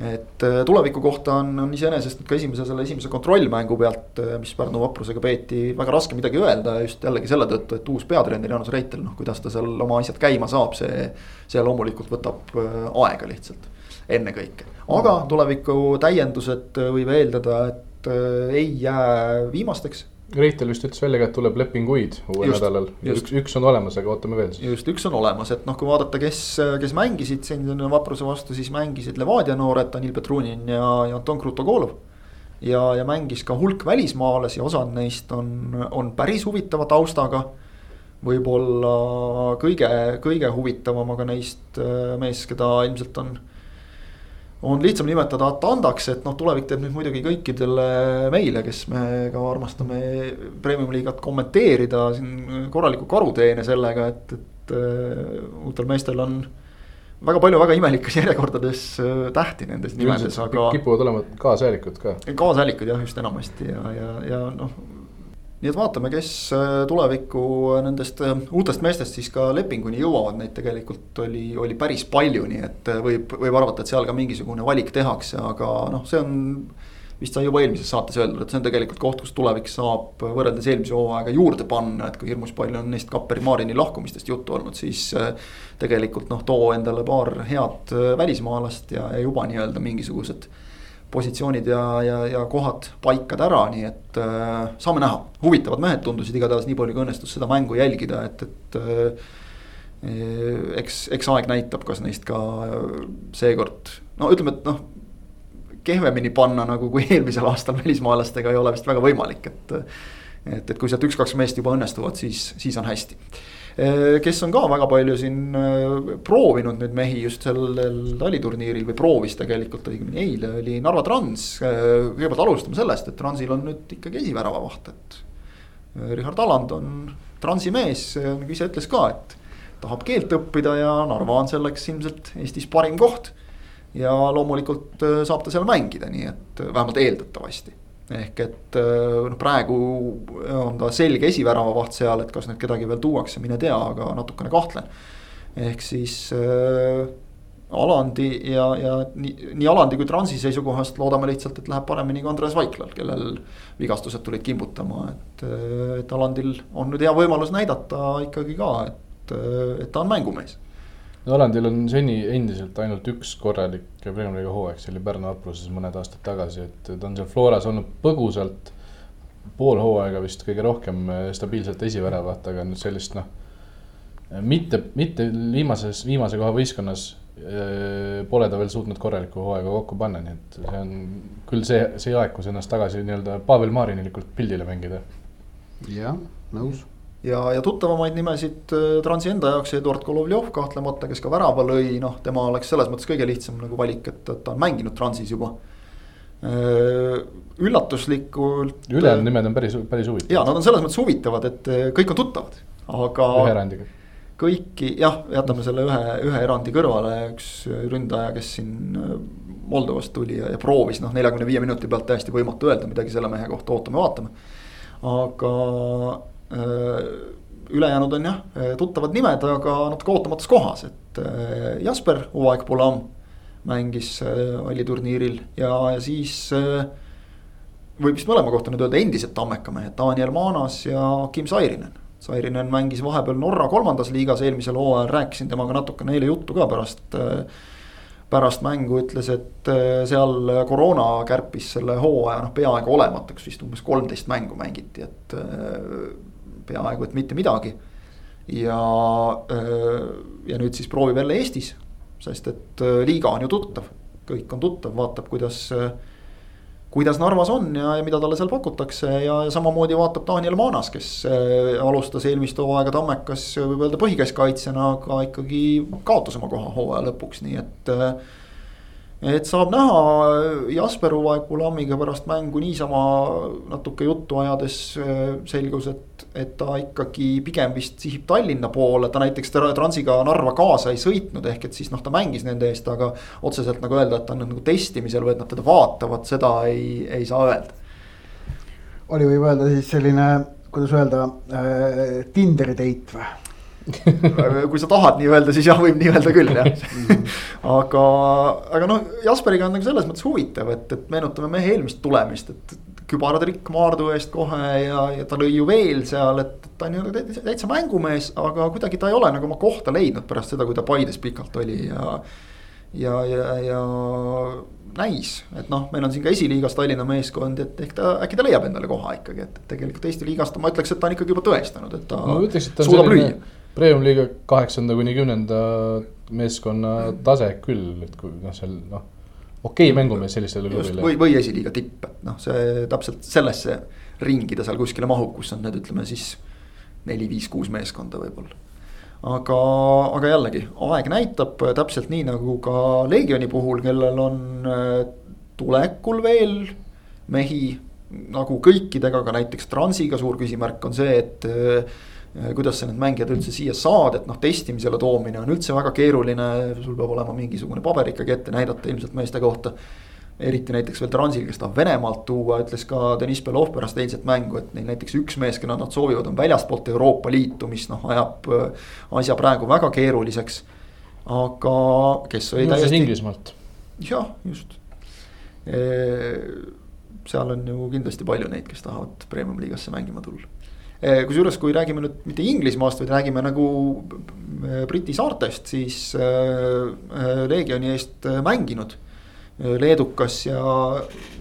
et äh, tuleviku kohta on, on iseenesest ka esimese selle esimese kontrollmängu pealt, äh, mis Pärnu vaprusega peeti, väga raske midagi öelda just jällegi selle tõttu, et uus peatreener Jaanus Reitel, noh, kuidas ta seal oma asjad käima saab, see. see loomulikult võtab äh, aega lihtsalt, ennekõike, aga tuleviku täiendused võib eeldada, et ei jää viimasteks Reitel vist ütles välja ka, et tuleb lepinguid uuel just, nädalal, üks, üks on olemas, aga ootame veel siis. just, üks on olemas, et noh, kui vaadata, kes, kes mängisid siin Vapruse vastu, siis mängisid Levadia noored, Danil Petrunin ja, ja Anton Krutogolov. ja, ja mängis ka hulk välismaalasi, osad neist on, on päris huvitava taustaga. võib-olla kõige, kõige huvitavam aga neist äh, mees, keda ilmselt on on lihtsam nimetada Atandaks, et noh, tulevik teeb nüüd muidugi kõikidele meile, kes me ka armastame premium-liigat kommenteerida siin korralikku karuteene sellega, et, et uh, uutel meestel on väga palju väga imelikes järjekordades uh, tähti nendes nimedes, aga. kipuvad olema kaasajalikud ka. kaasajalikud jah, just enamasti ja, ja, ja noh nii et vaatame, kes äh, tuleviku nendest äh, uutest meestest siis ka lepinguni jõuavad, neid tegelikult oli, oli päris palju, nii et äh, võib, võib arvata, et seal ka mingisugune valik tehakse, aga noh, see on. vist sai juba eelmises saates öeldud, et see on tegelikult koht, kus tulevik saab võrreldes eelmise hooaega juurde panna, et kui hirmus palju on neist Kapperi Marini lahkumistest juttu olnud, siis. tegelikult noh, too endale paar head välismaalast ja, ja juba nii-öelda mingisugused positsioonid ja, ja, ja kohad paikad ära, nii et äh, saame näha. huvitavad mehed tundusid igatahes nii palju, kui õnnestus seda mängu jälgida, et, et äh, eks, eks aeg näitab, kas neist ka seekord, no ütleme, et noh kehvemini panna nagu kui eelmisel aastal välismaalastega ei ole vist väga võimalik, et. et, et kui sealt üks-kaks meest juba õnnestuvad, siis, siis on hästi. Kes on ka väga palju siin proovinud nüüd mehi just sellel taliturniiril või proovis tegelikult õigemini eile oli Narva Trans. kõigepealt alustame sellest, et Transil on nüüd ikkagi esiväravavaht, et. Richard Aland on Transi mees, nagu ise ütles ka, et tahab keelt õppida ja Narva on selleks ilmselt Eestis parim koht ja loomulikult äh, saab ta seal mängida, nii et äh, vähemalt eeldatavasti. Ehk et äh, noh, praegu on ta selge esiväravavaht seal, et kas nüüd kedagi veel tuuakse, mine tea, aga natukene kahtlen. ehk siis äh, Alandi ja, ja nii, nii Alandi kui Transi seisukohast loodame lihtsalt, et läheb paremini kui Andres Vaiklal, kellel vigastused tulid kimbutama, et, et Alandil on nüüd hea võimalus näidata ikkagi ka, et, et ta on mängumees Hollandil on seni endiselt ainult üks korralik Premier League'i hooaeg, see oli Pärnu Apruses mõned aastad tagasi, et ta on seal Floras olnud põgusalt. pool hooaega vist kõige rohkem eh, stabiilselt esiväravat, aga nüüd sellist noh. mitte, mitte viimases, viimase koha võistkonnas eh, pole ta veel suutnud korralikku hooaega kokku panna, nii et see on küll see, see aeg, kus ennast tagasi nii-öelda Pavel Marinilikult pildile mängida. jah, nõus ja, ja tuttavamaid nimesid äh, Transi enda jaoks Eduard Golovjov kahtlemata, kes ka värava lõi, noh, tema oleks selles mõttes kõige lihtsam nagu valik, et, et ta on mänginud Transis juba. Äh, üllatuslikult. ülejäänud nimed on päris, päris huvitavad. ja nad on selles mõttes huvitavad, et äh, kõik on tuttavad, aga. ühe erandiga. kõiki jah, jätame selle ühe, ühe erandi kõrvale, üks ründaja, kes siin Moldovast tuli ja, ja proovis noh, neljakümne viie minuti pealt täiesti võimatu öelda midagi selle mehe kohta, ootame-vaatame. aga Äh, ülejäänud on jah, äh, tuttavad nimed, aga natuke ootamatus kohas, et äh, Jasper Uaeg Pulam mängis Alli ja, ja siis võib vist mõlema kohta nüüd öelda endised Tammeka mehed, Daniel Maanas ja Kim Sairinen. Sairinen mängis vahepeal Norra kolmandas liigas eelmisel hooajal, rääkisin temaga natukene eile juttu ka pärast pärast mängu ütles, et seal koroona kärpis selle hooaja noh, peaaegu olematuks, vist umbes kolmteist mängu mängiti, et peaaegu et mitte midagi. ja, ja nüüd siis proovib jälle Eestis, sest et liiga on ju tuttav, kõik on tuttav, vaatab, kuidas kuidas Narvas on ja, ja mida talle seal pakutakse ja, ja samamoodi vaatab Daniel Maanas, kes alustas eelmist hooaega Tammekas, võib öelda põhikeskkaitsjana, aga ikkagi kaotas oma koha hooaja lõpuks, nii et äh, et saab näha Jasper Uvaekulamiga pärast mängu niisama natuke juttu ajades äh, selgus, et, et ta ikkagi pigem vist sihib Tallinna poole, ta näiteks Transiga Narva kaasa ei sõitnud, ehk et siis noh, ta mängis nende eest, aga otseselt nagu öelda, et ta on nagu testimisel või et nad teda vaatavad, seda ei, ei saa öelda. oli, võib öelda siis selline, kuidas öelda äh,, Tinderi date või? Kui sa tahad nii öelda, siis jah, võib nii öelda küll jah aga, aga noh, Jasperiga on nagu selles mõttes huvitav, et, et meenutame mehe eelmist tulemist, et. kübaratrikk Maardu eest kohe ja, ja ta lõi ju veel seal, et ta on ju täitsa, mängumees, aga kuidagi ta ei ole nagu oma kohta leidnud pärast seda, kui ta Paides pikalt oli ja. ja, ja, ja näis, et noh, meil on siin ka esiliigas Tallinna meeskond, et ehk ta äkki ta leiab endale koha ikkagi, et tegelikult Eesti liigast ma ütleks, et ta on ikkagi juba tõestanud, et ta no, ütleks, et ta suudab lüüa Premium liiga kaheksanda kuni kümnenda meeskonna tase küll, et kui noh, seal noh. okei okay, mängumees sellisele klubile. või, või esiliiga tipp, et noh, see täpselt sellesse ringi ta seal kuskile mahub, kus on need, ütleme siis. neli-viis-kuus meeskonda võib-olla. aga, aga jällegi aeg näitab täpselt nii nagu ka Leegioni puhul, kellel on äh, tulekul veel mehi nagu kõikidega, ka näiteks Transiga suur küsimärk on see, et Äh, kuidas sa need mängijad üldse siia saad, et noh, testimisele toomine on üldse väga keeruline, sul peab olema mingisugune paber ikkagi ette näidata ilmselt meeste kohta. eriti näiteks veel Transil, kes tahab Venemaalt tuua, ütles ka Deniss Belov pärast eilset mängu, et neil näiteks üks mees, keda nad soovivad, on väljastpoolt Euroopa Liitu, mis noh, ajab äh, asja praegu väga keeruliseks. aga kes oli täiesti. Inglismaalt. jah, just seal on ju kindlasti palju neid, kes tahavad premium liigasse mängima tulla kusjuures, kui räägime nüüd mitte Inglismaast, vaid räägime nagu eh, Briti saartest, siis eh, Leegioni eest mänginud. leedukas ja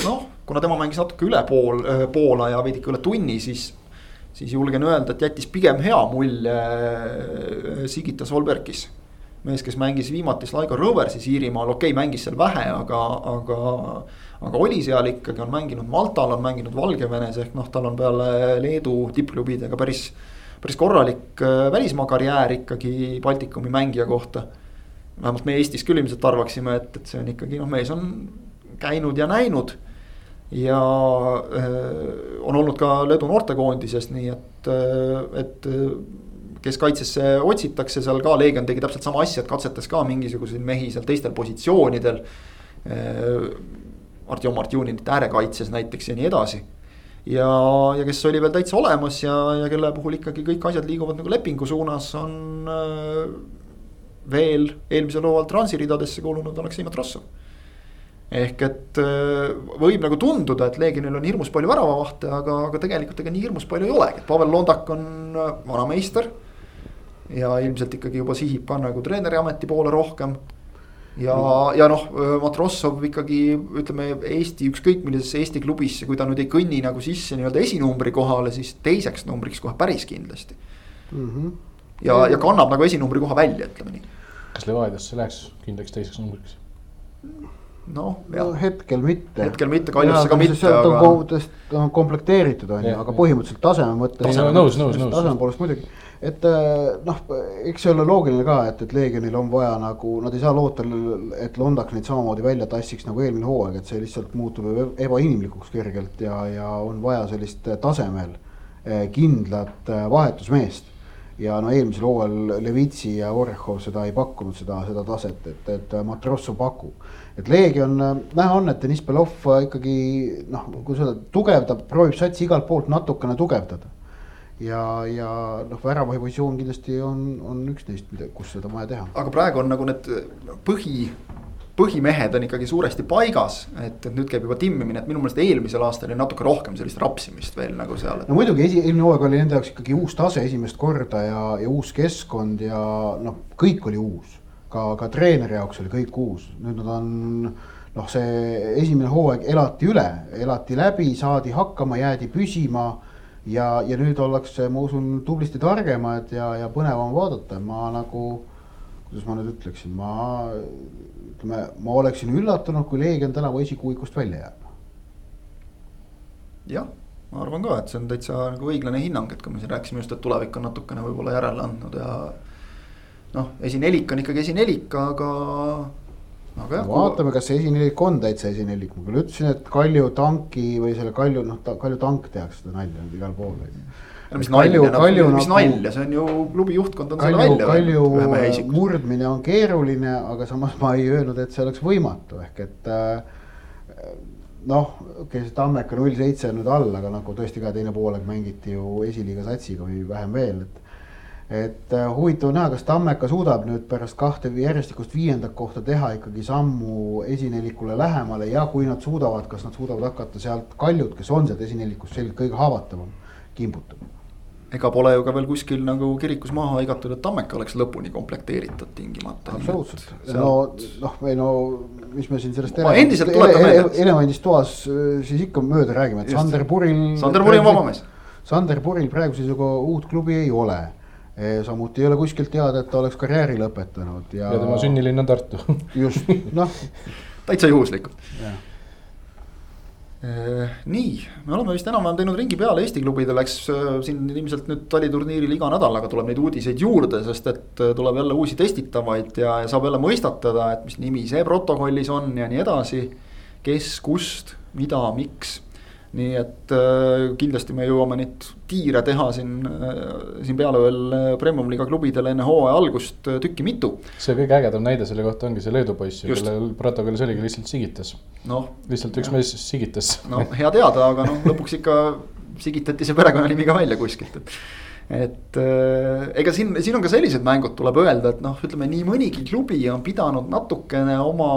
noh, kuna tema mängis natuke üle pool, Poola ja veidike üle tunni, siis. siis julgen öelda, et jättis pigem hea mulje Sigita Solbergis. mees, kes mängis viimati Sligo Roversis Iirimaal, okei okay,, mängis seal vähe, aga, aga. Aga oli seal ikkagi, on mänginud Maltal, on mänginud Valgevenes ehk noh, tal on peale Leedu tippklubidega päris. päris korralik äh, välismaa karjäär ikkagi Baltikumi mängija kohta. vähemalt me Eestis küll ilmselt arvaksime, et, et see on ikkagi noh, mees on käinud ja näinud ja äh, on olnud ka Leedu noortekoondises, nii et, äh, et kes kaitsesse otsitakse, seal ka Leegion tegi täpselt sama asja, et katsetas ka mingisuguseid mehi seal teistel positsioonidel. Artjom Artjuninit äärekaitses näiteks ja nii edasi. ja, ja kes oli veel täitsa olemas ja, ja kelle puhul ikkagi kõik asjad liiguvad nagu lepingu suunas, on veel eelmisel hooajal Transi ridadesse kuulunud Aleksei Matrossov ehk et äh, võib nagu tunduda, et Leegionil on hirmus palju väravavahte, aga, aga tegelikult ega nii hirmus palju ei olegi, et Pavel Londak on äh, vana meister. ja ilmselt ikkagi juba sihib ka nagu treeneri ameti poole rohkem. Ja ja noh, äh, Matrossov ikkagi ütleme Eesti ükskõik millisesse Eesti klubisse, kui ta nüüd ei kõnni nagu sisse nii-öelda esinumbri kohale, siis teiseks numbriks kohe päris kindlasti mm. -hmm. ja, ja kannab nagu esinumbri koha välja, ütleme nii. kas Levadiasse läheks kindlaks teiseks numbriks? noh no, hetkel mitte. hetkel mitte, Kaljusse ka mitte. aga. ta on komplekteeritud on ju, aga põhimõtteliselt taseme mõttes. nõus, nõus, nõus. taseme poolest muidugi, et äh, noh, eks see ole loogiline ka, et, et Leegionil on vaja nagu, nad ei saa loota, et Londak neid samamoodi välja tassiks nagu eelmine hooaeg, et see lihtsalt muutub ebainimlikuks kergelt ja, ja on vaja sellist tasemel äh, kindlat äh, vahetusmeest ja no eelmisel hooajal Levitsi ja Orehov seda ei pakkunud, seda, seda taset, et, et Matrossov pakub et Leegion, näha on, et Deniss Belov ikkagi noh, kui seda tugevdab, proovib satsi igalt poolt natukene tugevdada. Ja, ja noh, väravahi positsioon kindlasti on, on üks neist, mida, kus seda vaja teha. aga praegu on nagu need põhi, põhimehed on ikkagi suuresti paigas, et, et nüüd käib juba timmimine, et minu meelest eelmisel aastal oli natuke rohkem sellist rapsimist veel nagu seal no muidugi esi, eelmine hooaeg oli nende jaoks ikkagi uus tase esimest korda ja, ja uus keskkond ja noh, kõik oli uus ka, ka treeneri jaoks oli kõik uus, nüüd nad on noh, see esimene hooaeg elati üle, elati läbi, saadi hakkama, jäädi püsima. Ja, ja nüüd ollakse, ma usun, tublisti targemad ja, ja põnevam vaadata, ma nagu, kuidas ma nüüd ütleksin, ma ütleme, ma oleksin üllatunud, kui Leegion tänavu esikuuikust välja jääb. jah, ma arvan ka, et see on täitsa nagu õiglane hinnang, et kui me siin rääkisime just, et tulevik on natukene võib-olla järele andnud ja noh, esinelik on ikkagi esinelik, aga, aga jah. vaatame, kas see esinelik on täitsa esinelik, ma küll ütlesin, et Kalju tanki või selle Kalju, noh, Kalju tank tehakse seda nalja nüüd igal pool. no mis nalja, nagu, mis nalja, see on ju klubi juhtkond on Kalju, selle välja. Kalju murdmine on keeruline, aga samas ma ei öelnud, et see oleks võimatu, ehk et äh, noh, okei see Tammeka null seitse on nüüd all, aga nagu tõesti ka teine poolek mängiti ju esiliiga satsiga või vähem veel, et et äh, huvitav näha, kas Tammeka suudab nüüd pärast kahte järjestikust viiendat kohta teha ikkagi sammu esinelikule lähemale ja kui nad suudavad, kas nad suudavad hakata sealt Kaljut, kes on sealt esinelikust selgelt kõige haavatavam, kimbutama ega pole ju ka veel kuskil nagu kirikus maha hõigatud, et Tammeka oleks lõpuni komplekteeritud tingimata. absoluutselt, no noh, või no mis me siin sellest elevandist, ele, ele, elevandist toas äh, siis ikka mööda räägime, et. Sander Puril. Sander Puril on vaba mees. Sander Puril praegu siis juba uut klubi ei ole samuti ei ole kuskilt teada, et ta oleks karjääri lõpetanud ja. ja tema sünnilinn on Tartu just, noh. täitsa juhuslikult. nii, me oleme vist enam-vähem teinud ringi peale Eesti klubidel, eks siin ilmselt nüüd taliturniiril iga nädalaga tuleb neid uudiseid juurde, sest et tuleb jälle uusi testitavaid ja, ja saab jälle mõistatada, et mis nimi see protokollis on ja nii edasi. kes, kust, mida, miks nii et äh, kindlasti me jõuame neid tiire teha siin, äh, siin peale veel äh, Premium-liiga klubidele enne hooaja algust tükki mitu. see kõige ägedam näide selle kohta ongi see Leedu poiss, kellel protokollis oligi lihtsalt sigitas no,. lihtsalt üks mees sigitas. no hea teada, aga noh, lõpuks ikka sigitati see perekonnanimi ka välja kuskilt, et et äh, ega siin, siin on ka sellised mängud, tuleb öelda, et noh, ütleme nii mõnigi klubi on pidanud natukene oma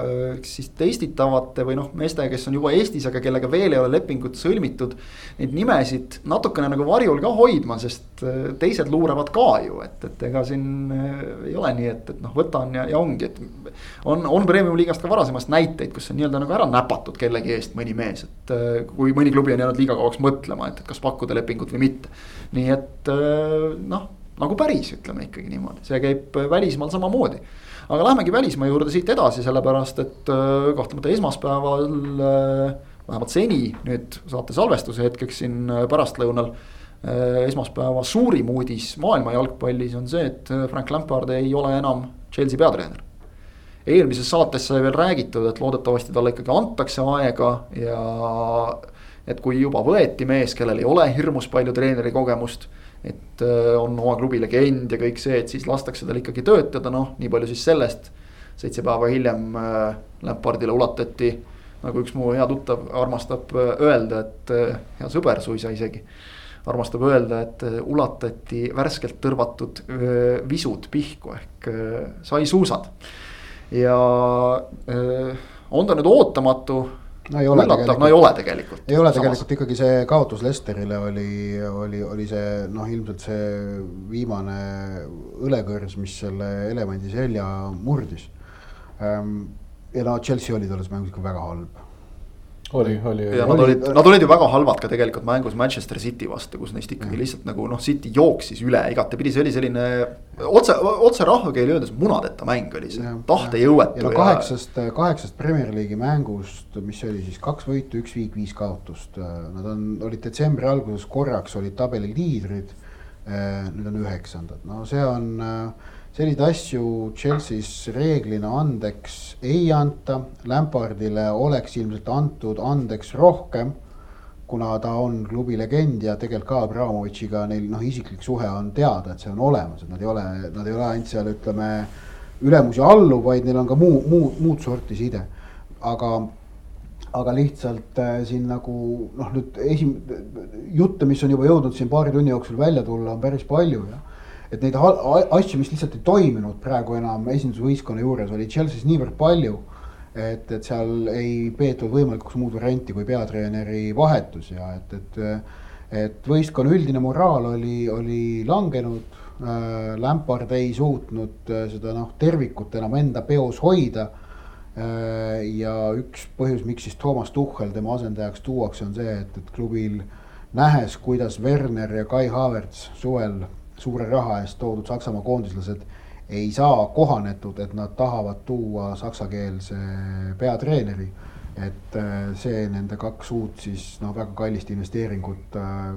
äh, siis testitavate või noh, meeste, kes on juba Eestis, aga kellega veel ei ole lepingut sõlmitud. Neid nimesid natukene nagu varjul ka hoidma, sest äh, teised luuravad ka ju, et, et ega siin ei ole nii, et, et noh, võtan ja, ja ongi, et on, on premium-liigast ka varasemast näiteid, kus on nii-öelda nagu ära näpatud kellegi eest mõni mees, et kui mõni klubi on jäänud liiga kauaks mõtlema, et, et kas pakkuda lepingut või mitte. nii et äh, noh, nagu päris, ütleme ikkagi niimoodi, see käib välismaal samamoodi. aga lähmegi välismaa juurde siit edasi, sellepärast et äh, kahtlemata esmaspäeval vähemalt seni nüüd saate salvestuse hetkeks siin pärastlõunal esmaspäeva suurim uudis maailma jalgpallis on see, et Frank Lampard ei ole enam Chelsea peatreener. eelmises saates sai veel räägitud, et loodetavasti talle ikkagi antakse aega ja et kui juba võeti mees, kellel ei ole hirmus palju treeneri kogemust. et äh, on oma klubi legend ja kõik see, et siis lastakse tal ikkagi töötada, noh, nii palju siis sellest. seitse päeva hiljem äh, Lampardile ulatati, nagu üks mu hea tuttav armastab äh, öelda, et hea sõber suisa isegi armastab öelda, et ulatati värskelt tõrvatud visud pihku ehk sai suusad. ja on ta nüüd ootamatu no ei ole üllatav, no ei ole tegelikult. ei ole tegelikult Samas. ikkagi see kaotus Lesterile oli, oli, oli see noh, ilmselt see viimane õlekõrs, mis selle elemendi selja murdis. Ehm, ja no Chelsea oli tolles mängus ikka väga halb oli, oli. ja nad olid, nad olid ju väga halvad ka tegelikult mängus Manchester City vastu, kus neist ikkagi lihtsalt nagu noh, City jooksis üle igatepidi, see oli selline. otse, otse rahvakeeli öeldes munadeta mäng oli see, tahtejõuetu. ja no kaheksast, kaheksast Premier League'i mängust, mis oli siis kaks võitu, üks viik, viis kaotust. Nad on, olid detsembri alguses korraks olid tabeli liidrid. nüüd on üheksandad, no see on selliseid asju Chelsea's reeglina andeks ei anta, Lampardile oleks ilmselt antud andeks rohkem. kuna ta on klubi legend ja tegelikult ka Abramovitšiga neil noh, isiklik suhe on teada, et see on olemas, et nad ei ole, nad ei ole ainult seal ütleme. ülemus ja alluv, vaid neil on ka muu, muu, muud sorti side, aga aga lihtsalt äh, siin nagu noh, nüüd esim-, jutte, mis on juba jõudnud siin paari tunni jooksul välja tulla, on päris palju ja et neid asju, mis lihtsalt ei toiminud praegu enam esindusvõistkonna juures, oli Chelsea's niivõrd palju. et, et seal ei peetud võimalikuks muud varianti kui peatreeneri vahetus ja et, et, et võistkonna üldine moraal oli, oli langenud äh,. Lampard ei suutnud äh, seda noh, tervikut enam enda peos hoida äh,. ja üks põhjus, miks siis Toomas Tuhhel tema asendajaks tuuakse, on see, et, et klubil nähes, kuidas Werner ja Kai Havertz suvel suure raha eest toodud Saksamaa koondislased ei saa kohanetud, et nad tahavad tuua saksakeelse peatreeneri. et äh, see nende kaks uut siis noh, väga kallist investeeringut äh,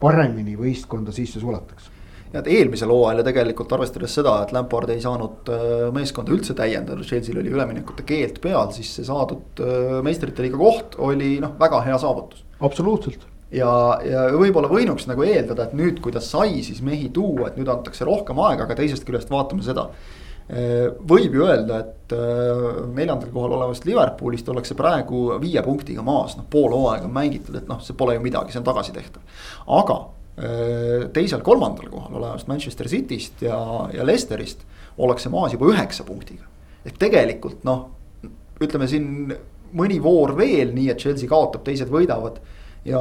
paremini võistkonda sisse sulataks ja et eelmisel hooajal ja tegelikult arvestades seda, et Lampard ei saanud äh, meeskonda üldse täiendada, Chelsea'l oli üleminekute keeld peal, siis see saadud meistrite liiga koht oli noh, väga hea saavutus. absoluutselt ja, ja võib-olla võinuks nagu eeldada, et nüüd, kui ta sai siis mehi tuua, et nüüd antakse rohkem aega, aga teisest küljest vaatame seda. võib ju öelda, et äh, neljandal kohal olevast Liverpoolist ollakse praegu viie punktiga maas, noh pool hooaega on mängitud, et noh, see pole ju midagi, see on tagasitehtav. aga äh, teisel-kolmandal kohal olevast Manchester Cityst ja, ja Leicesterist ollakse maas juba üheksa punktiga. et tegelikult noh, ütleme siin mõni voor veel, nii et Chelsea kaotab, teised võidavad ja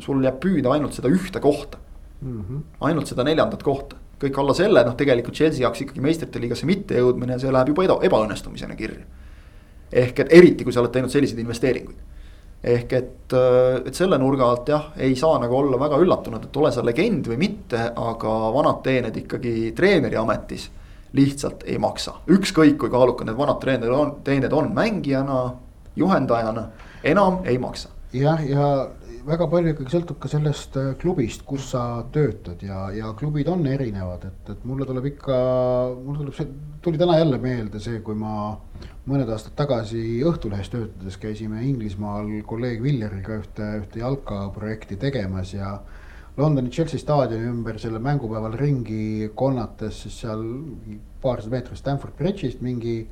sul jääb püüda ainult seda ühte kohta mm. -hmm. ainult seda neljandat kohta, kõik alla selle, noh, tegelikult Chelsea jaoks ikkagi meistrite liigasse mitte jõudmine, see läheb juba eba, ebaõnnestumisena kirja. ehk et eriti, kui sa oled teinud selliseid investeeringuid. ehk et, äh, et selle nurga alt jah, ei saa nagu olla väga üllatunud, et ole sa legend või mitte, aga vanad teened ikkagi treeneri ametis lihtsalt ei maksa, ükskõik kui kaalukad need vanad treenerid on, teened on mängijana, juhendajana, enam ei maksa. jah, ja väga palju ikkagi sõltub ka sellest äh, klubist, kus sa töötad ja, ja klubid on erinevad, et, et mulle tuleb ikka, mul tuleb see, tuli täna jälle meelde see, kui ma mõned aastad tagasi Õhtulehes töötades käisime Inglismaal kolleeg Villeriga ühte, ühte jalkaprojekti tegemas ja Londoni Chelsea staadioni ümber sellel mängupäeval ringi konnates, siis seal paarsada meetrit Stanford Bridge'ist mingi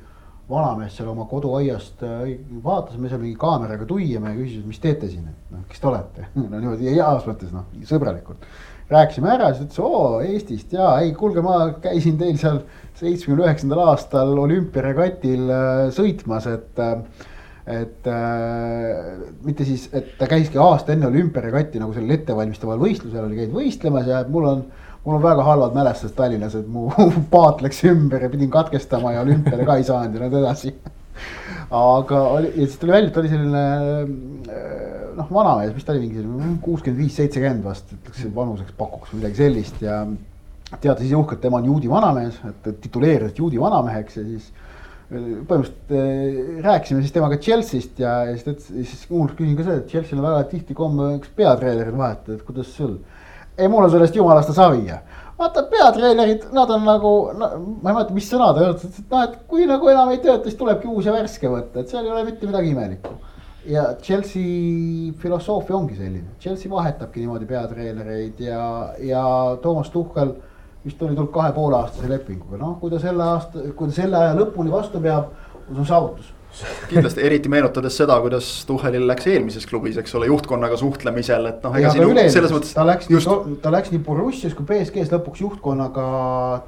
vanamees seal oma koduaiast äh, vaatas, me seal mingi kaameraga tuiame ja küsis, et mis teete siin, et noh, kes te olete no niimoodi heas mõttes noh, sõbralikult. rääkisime ära, siis ütles oo Eestist ja ei, kuulge, ma käisin teil seal seitsmekümne üheksandal aastal olümpiaregatil äh, sõitmas, et äh, et äh, mitte siis, et ta käiski aasta enne olümpiaregatti nagu sellel ettevalmistaval võistlusel oli käinud võistlemas ja mul on mul on väga halvad mälestused Tallinnas, et mu paat läks ümber ja pidin katkestama ja olümpiale ka ei saanud ja nii edasi. aga oli ja siis tuli välja, et oli selline noh, vanamees, mis ta oli, mingi kuuskümmend viis, seitsekümmend vast, ütleks vanuseks pakuks midagi sellist ja. teatas ise uhkelt, tema on juudi vanamees, et tituleeris juudi vanameheks ja siis põhimõtteliselt äh, rääkisime siis temaga Chelsea'st ja, ja siis ta ütles, siis küsin ka seda, et Chelsea'l on väga tihti komme üks peatreenerit vahetada, et kuidas sul. Ei, mul on sellest jumalast savi ja vaata peatreenerid, nad on nagu no,, ma ei mäleta, mis sõna ta ütles, et noh, et kui nagu enam ei tööta, siis tulebki uus ja värske võtta, et seal ei ole mitte midagi imelikku. ja Chelsea filosoofia ongi selline, Chelsea vahetabki niimoodi peatreenereid ja, ja Toomas Tuhhel vist oli tulnud kahe poole aastase lepinguga, noh, kui ta selle aasta, kui ta selle aja lõpuni vastu peab, see on saavutus kindlasti eriti meenutades seda, kuidas Tuhhelil läks eelmises klubis, eks ole, juhtkonnaga suhtlemisel, et noh. selles mõttes. ta läks just..., ta läks nii Borussias kui BSG-s lõpuks juhtkonnaga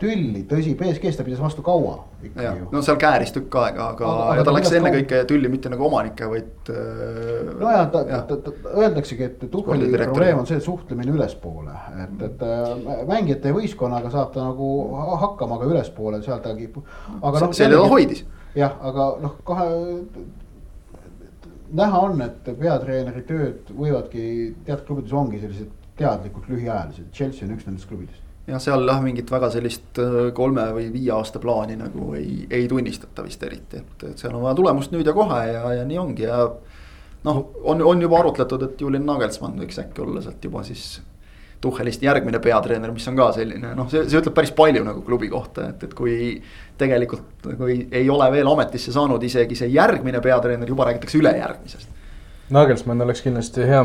tülli, tõsi, BSG-s ta pidas vastu kaua. no seal kääris tükk aega, aga, aga, aga ta läks ennekõike tülli mitte nagu omanike, vaid. Äh, nojah, ta, ta, ta, ta öeldaksegi, et Tuhheli probleem on see suhtlemine ülespoole, et, et äh, mängijate ja võistkonnaga saab ta nagu hakkama, aga ülespoole seal ta kipub. aga noh. see teda hoidis jah, aga noh, kahe näha on, et peatreeneri tööd võivadki teatud klubides ongi sellised teadlikult lühiajalised, Chelsea on üks nendest klubidest. jah, seal jah, mingit väga sellist äh, kolme või viie aasta plaani nagu ei, ei tunnistata vist eriti, et, et seal on vaja tulemust nüüd ja kohe ja, ja nii ongi ja. noh, on, on juba arutletud, et Julian Nagelsmann võiks äkki olla sealt juba siis Tuhhelist järgmine peatreener, mis on ka selline noh, see, see ütleb päris palju nagu klubi kohta, et, et kui. tegelikult nagu ei, ei ole veel ametisse saanud isegi see järgmine peatreener, juba räägitakse ülejärgmisest. Nagelsmann oleks kindlasti hea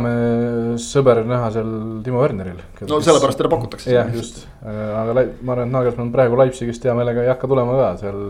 sõber näha seal Timo Werneril. no sellepärast teda pakutakse. jah, just, aga ma arvan, et Nagelsmann praegu Leipzigist hea meelega ei hakka tulema ka seal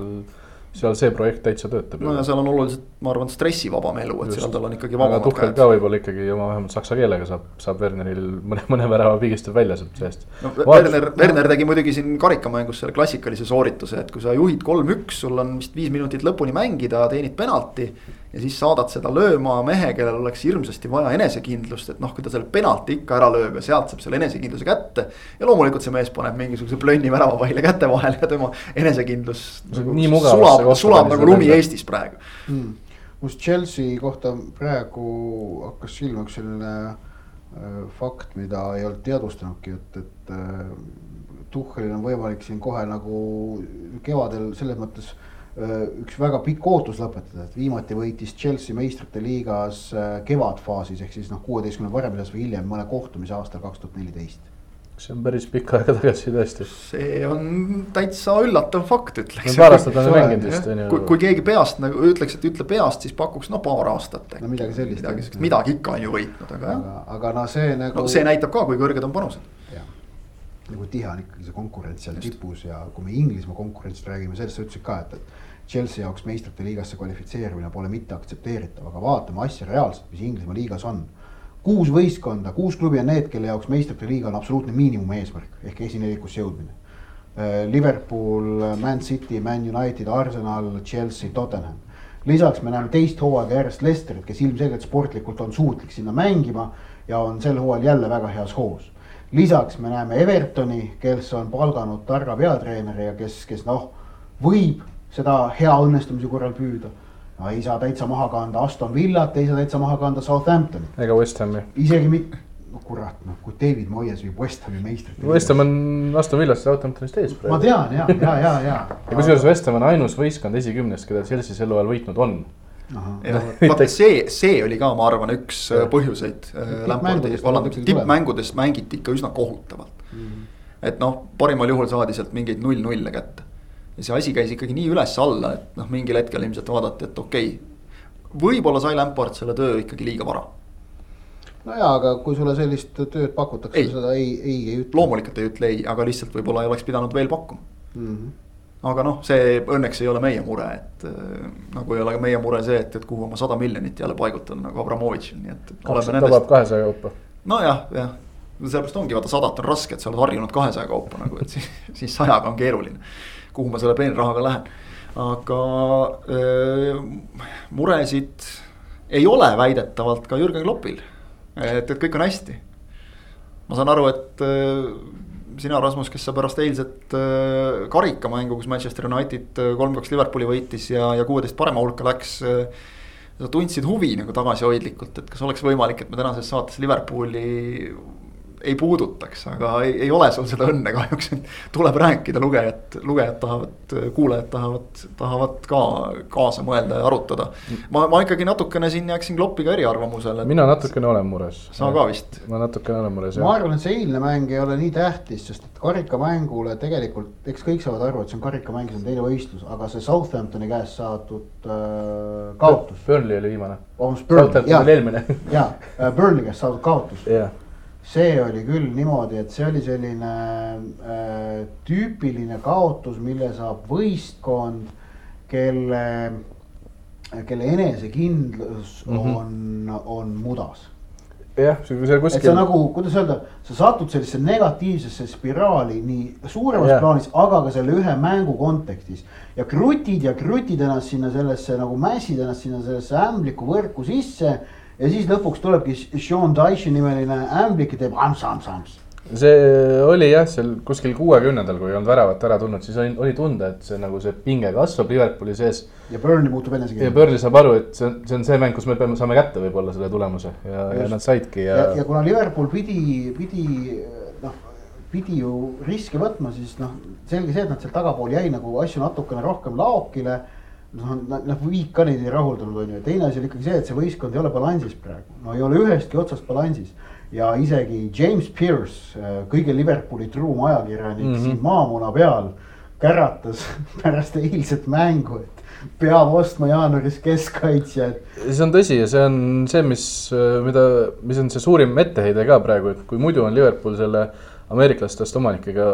seal see projekt täitsa töötab. no ja seal on oluliselt, ma arvan, stressivabam elu, et Just. seal tal on ikkagi vabamad käed. Tuhkel ka võib-olla ikkagi oma vähemalt saksa keelega saab, saab Werneril mõne, mõne värava pigistab välja sealt seest no,. Werner, Werner tegi muidugi siin karikamängus selle klassikalise soorituse, et kui sa juhid kolm-üks, sul on vist viis minutit lõpuni mängida, teenid penalti ja siis saadad seda lööma mehe, kellel oleks hirmsasti vaja enesekindlust, et noh, kui ta selle penalti ikka ära lööb ja sealt saab selle enesekindluse kätte. ja loomulikult see mees paneb mingisuguse plönni väravapallile käte vahele ja tema enesekindlus nagu sulab, sulab nagu lumi Eestis praegu hmm.. must Chelsea kohta praegu hakkas silma üks selline äh, fakt, mida ei olnud teadvustanudki, et, et äh, Tuhhelil on võimalik siin kohe nagu kevadel selles mõttes Äh, üks väga pikk ootus lõpetada, et viimati võitis Chelsea meistrite liigas äh, kevadfaasis ehk siis noh, kuueteistkümne varemises või hiljem mõne kohtumise aastal kaks tuhat neliteist. see on päris pikk aega tagasi tõesti. see on täitsa üllatav fakt, ütleks. paar aastat on mänginud vist on ju. kui, kui keegi peast nagu ütleks, et ütle peast, siis pakuks no paar aastat. no midagi sellist. midagi, midagi ikka on ju võitnud, aga jah. aga, aga no see nagu. no see näitab ka, kui kõrged on panused. jah, nagu tihe on ikkagi see konkurents seal tipus ja kui me Inglismaa konkurentsist räägime, sellest sa ütlesid ka, et, et Chelsea jaoks meistrite liigasse kvalifitseerumine pole mitte aktsepteeritav, aga vaatame asja reaalselt, mis Inglismaa liigas on. kuus võistkonda, kuus klubi on need, kelle jaoks meistrite liiga on absoluutne miinimumeesmärk ehk esinevikusse jõudmine. Äh, Liverpool, Man City, Man United, Arsenal, Chelsea, Tottenham. lisaks me näeme teist hooaega järjest Lesterit, kes ilmselgelt sportlikult on suutlik sinna mängima ja on sel hooajal jälle väga heas hoos lisaks me näeme Evertoni, kes on palganud targa peatreeneri ja kes, kes noh, võib seda hea õnnestumise korral püüda. no ei saa täitsa maha kanda Aston Villat, ei saa täitsa maha kanda Southamptonit. ega West Hami. isegi mitte, no kurat, noh kui David Moyes viib West Hami meistrit. West Ham on Aston Villast Southamptonist ees praegu. ma tean ja, ja, ja, ja. ja kusjuures West Ham on ainus võistkond esikümnest, keda Chelsea sel hooajal võitnud on vaata see, see oli ka, ma arvan, üks ja. Äh, põhjuseid äh, Lampardi vallandamisel, tippmängudes mängiti ikka üsna kohutavalt mm. -hmm. et noh, parimal juhul saadi sealt mingeid null-nulle kätte ja see asi käis ikkagi nii üles-alla, et noh, mingil hetkel ilmselt vaadati, et okei okay,. võib-olla sai Lampard selle töö ikkagi liiga vara. no jaa, aga kui sulle sellist tööd pakutakse, seda ei, ei, ei ütle. loomulikult ei ütle ei, aga lihtsalt võib-olla ei oleks pidanud veel pakkuma mm. -hmm aga noh, see õnneks ei ole meie mure, et äh, nagu ei ole ka meie mure see, et, et kuhu oma sada miljonit jälle paigutada nagu Abramovitšil, nii et. tabab kahesaja kaupa. nojah, jah, sellepärast ongi vaata sadat on raske, et sa oled harjunud kahesaja kaupa nagu, et siis, siis sajaga on keeruline kuhu ma selle peenrahaga lähen. aga öö, muresid ei ole väidetavalt ka Jürgen Kloppil, et, et kõik on hästi. ma saan aru, et öö, sina, Rasmus, kes sa pärast eilset äh, karikamängu, kus Manchester United äh, kolm-kaks Liverpooli võitis ja, ja kuueteist parema hulka läks äh,. sa tundsid huvi nagu tagasihoidlikult, et kas oleks võimalik, et me tänases saates Liverpooli ei puudutaks, aga ei, ei ole sul seda õnne kahjuks, et tuleb rääkida, lugejad, lugejad tahavad, kuulajad tahavad, tahavad ka kaasa mõelda ja arutada. ma, ma ikkagi natukene siin jääksin Kloppiga eriarvamusele. mina natukene olen mures. sa ka vist? ma natukene olen mures, jah. ma arvan, et see eilne mäng ei ole nii tähtis, sest et karikamängule tegelikult, eks kõik saavad aru, et see on karikamäng, see on teine võistlus, aga see Southamptoni käest saadud äh, kaotus. Burnley oli viimane. vabandust, Burnley, jaa, eelmine. jaa, äh, Burnley käest saadud kaotus yeah see oli küll niimoodi, et see oli selline äh, tüüpiline kaotus, mille saab võistkond, kelle, kelle enesekindlus mm -hmm. on, on mudas. jah, see kuskil. et sa nagu, kuidas öelda, sa satud sellisesse negatiivsesse spiraali nii suuremas yeah. plaanis, aga ka selle ühe mängu kontekstis. ja krutid ja krutid ennast sinna sellesse nagu mässid ennast sinna sellesse ämbliku võrku sisse ja siis lõpuks tulebki Sean Dyche nimeline ämblik ja teeb ams-ams-ams see oli jah, seal kuskil kuuekümnendal, kui ei olnud väravat ära tulnud, siis oli, oli tunda, et see nagu see pinge kasvab Liverpooli sees. ja Burnley muutub enesekindlaks. ja Burnley saab aru, et see on, see on see mäng, kus me peame, saame kätte võib-olla selle tulemuse ja, ja nad saidki ja. ja, ja kuna Liverpool pidi, pidi noh, pidi ju riske võtma, siis noh, selge see, et nad sealt tagapool jäi nagu asju natukene rohkem laokile noh, noh viik ka neid ei rahuldanud, on ju, teine asi on ikkagi see, et see võistkond ei ole balansis praegu, no ei ole ühestki otsast balansis. ja isegi James Pierce, äh, kõige Liverpooli truum ajakirjanik mm -hmm. siin maamuna peal käratas pärast eilset mängu, et peab ostma jaanuaris keskkaitsjad. see on tõsi ja see on see, mis, äh, mida, mis on see suurim etteheide ka praegu, et kui muidu on Liverpool selle ameeriklastest omanikega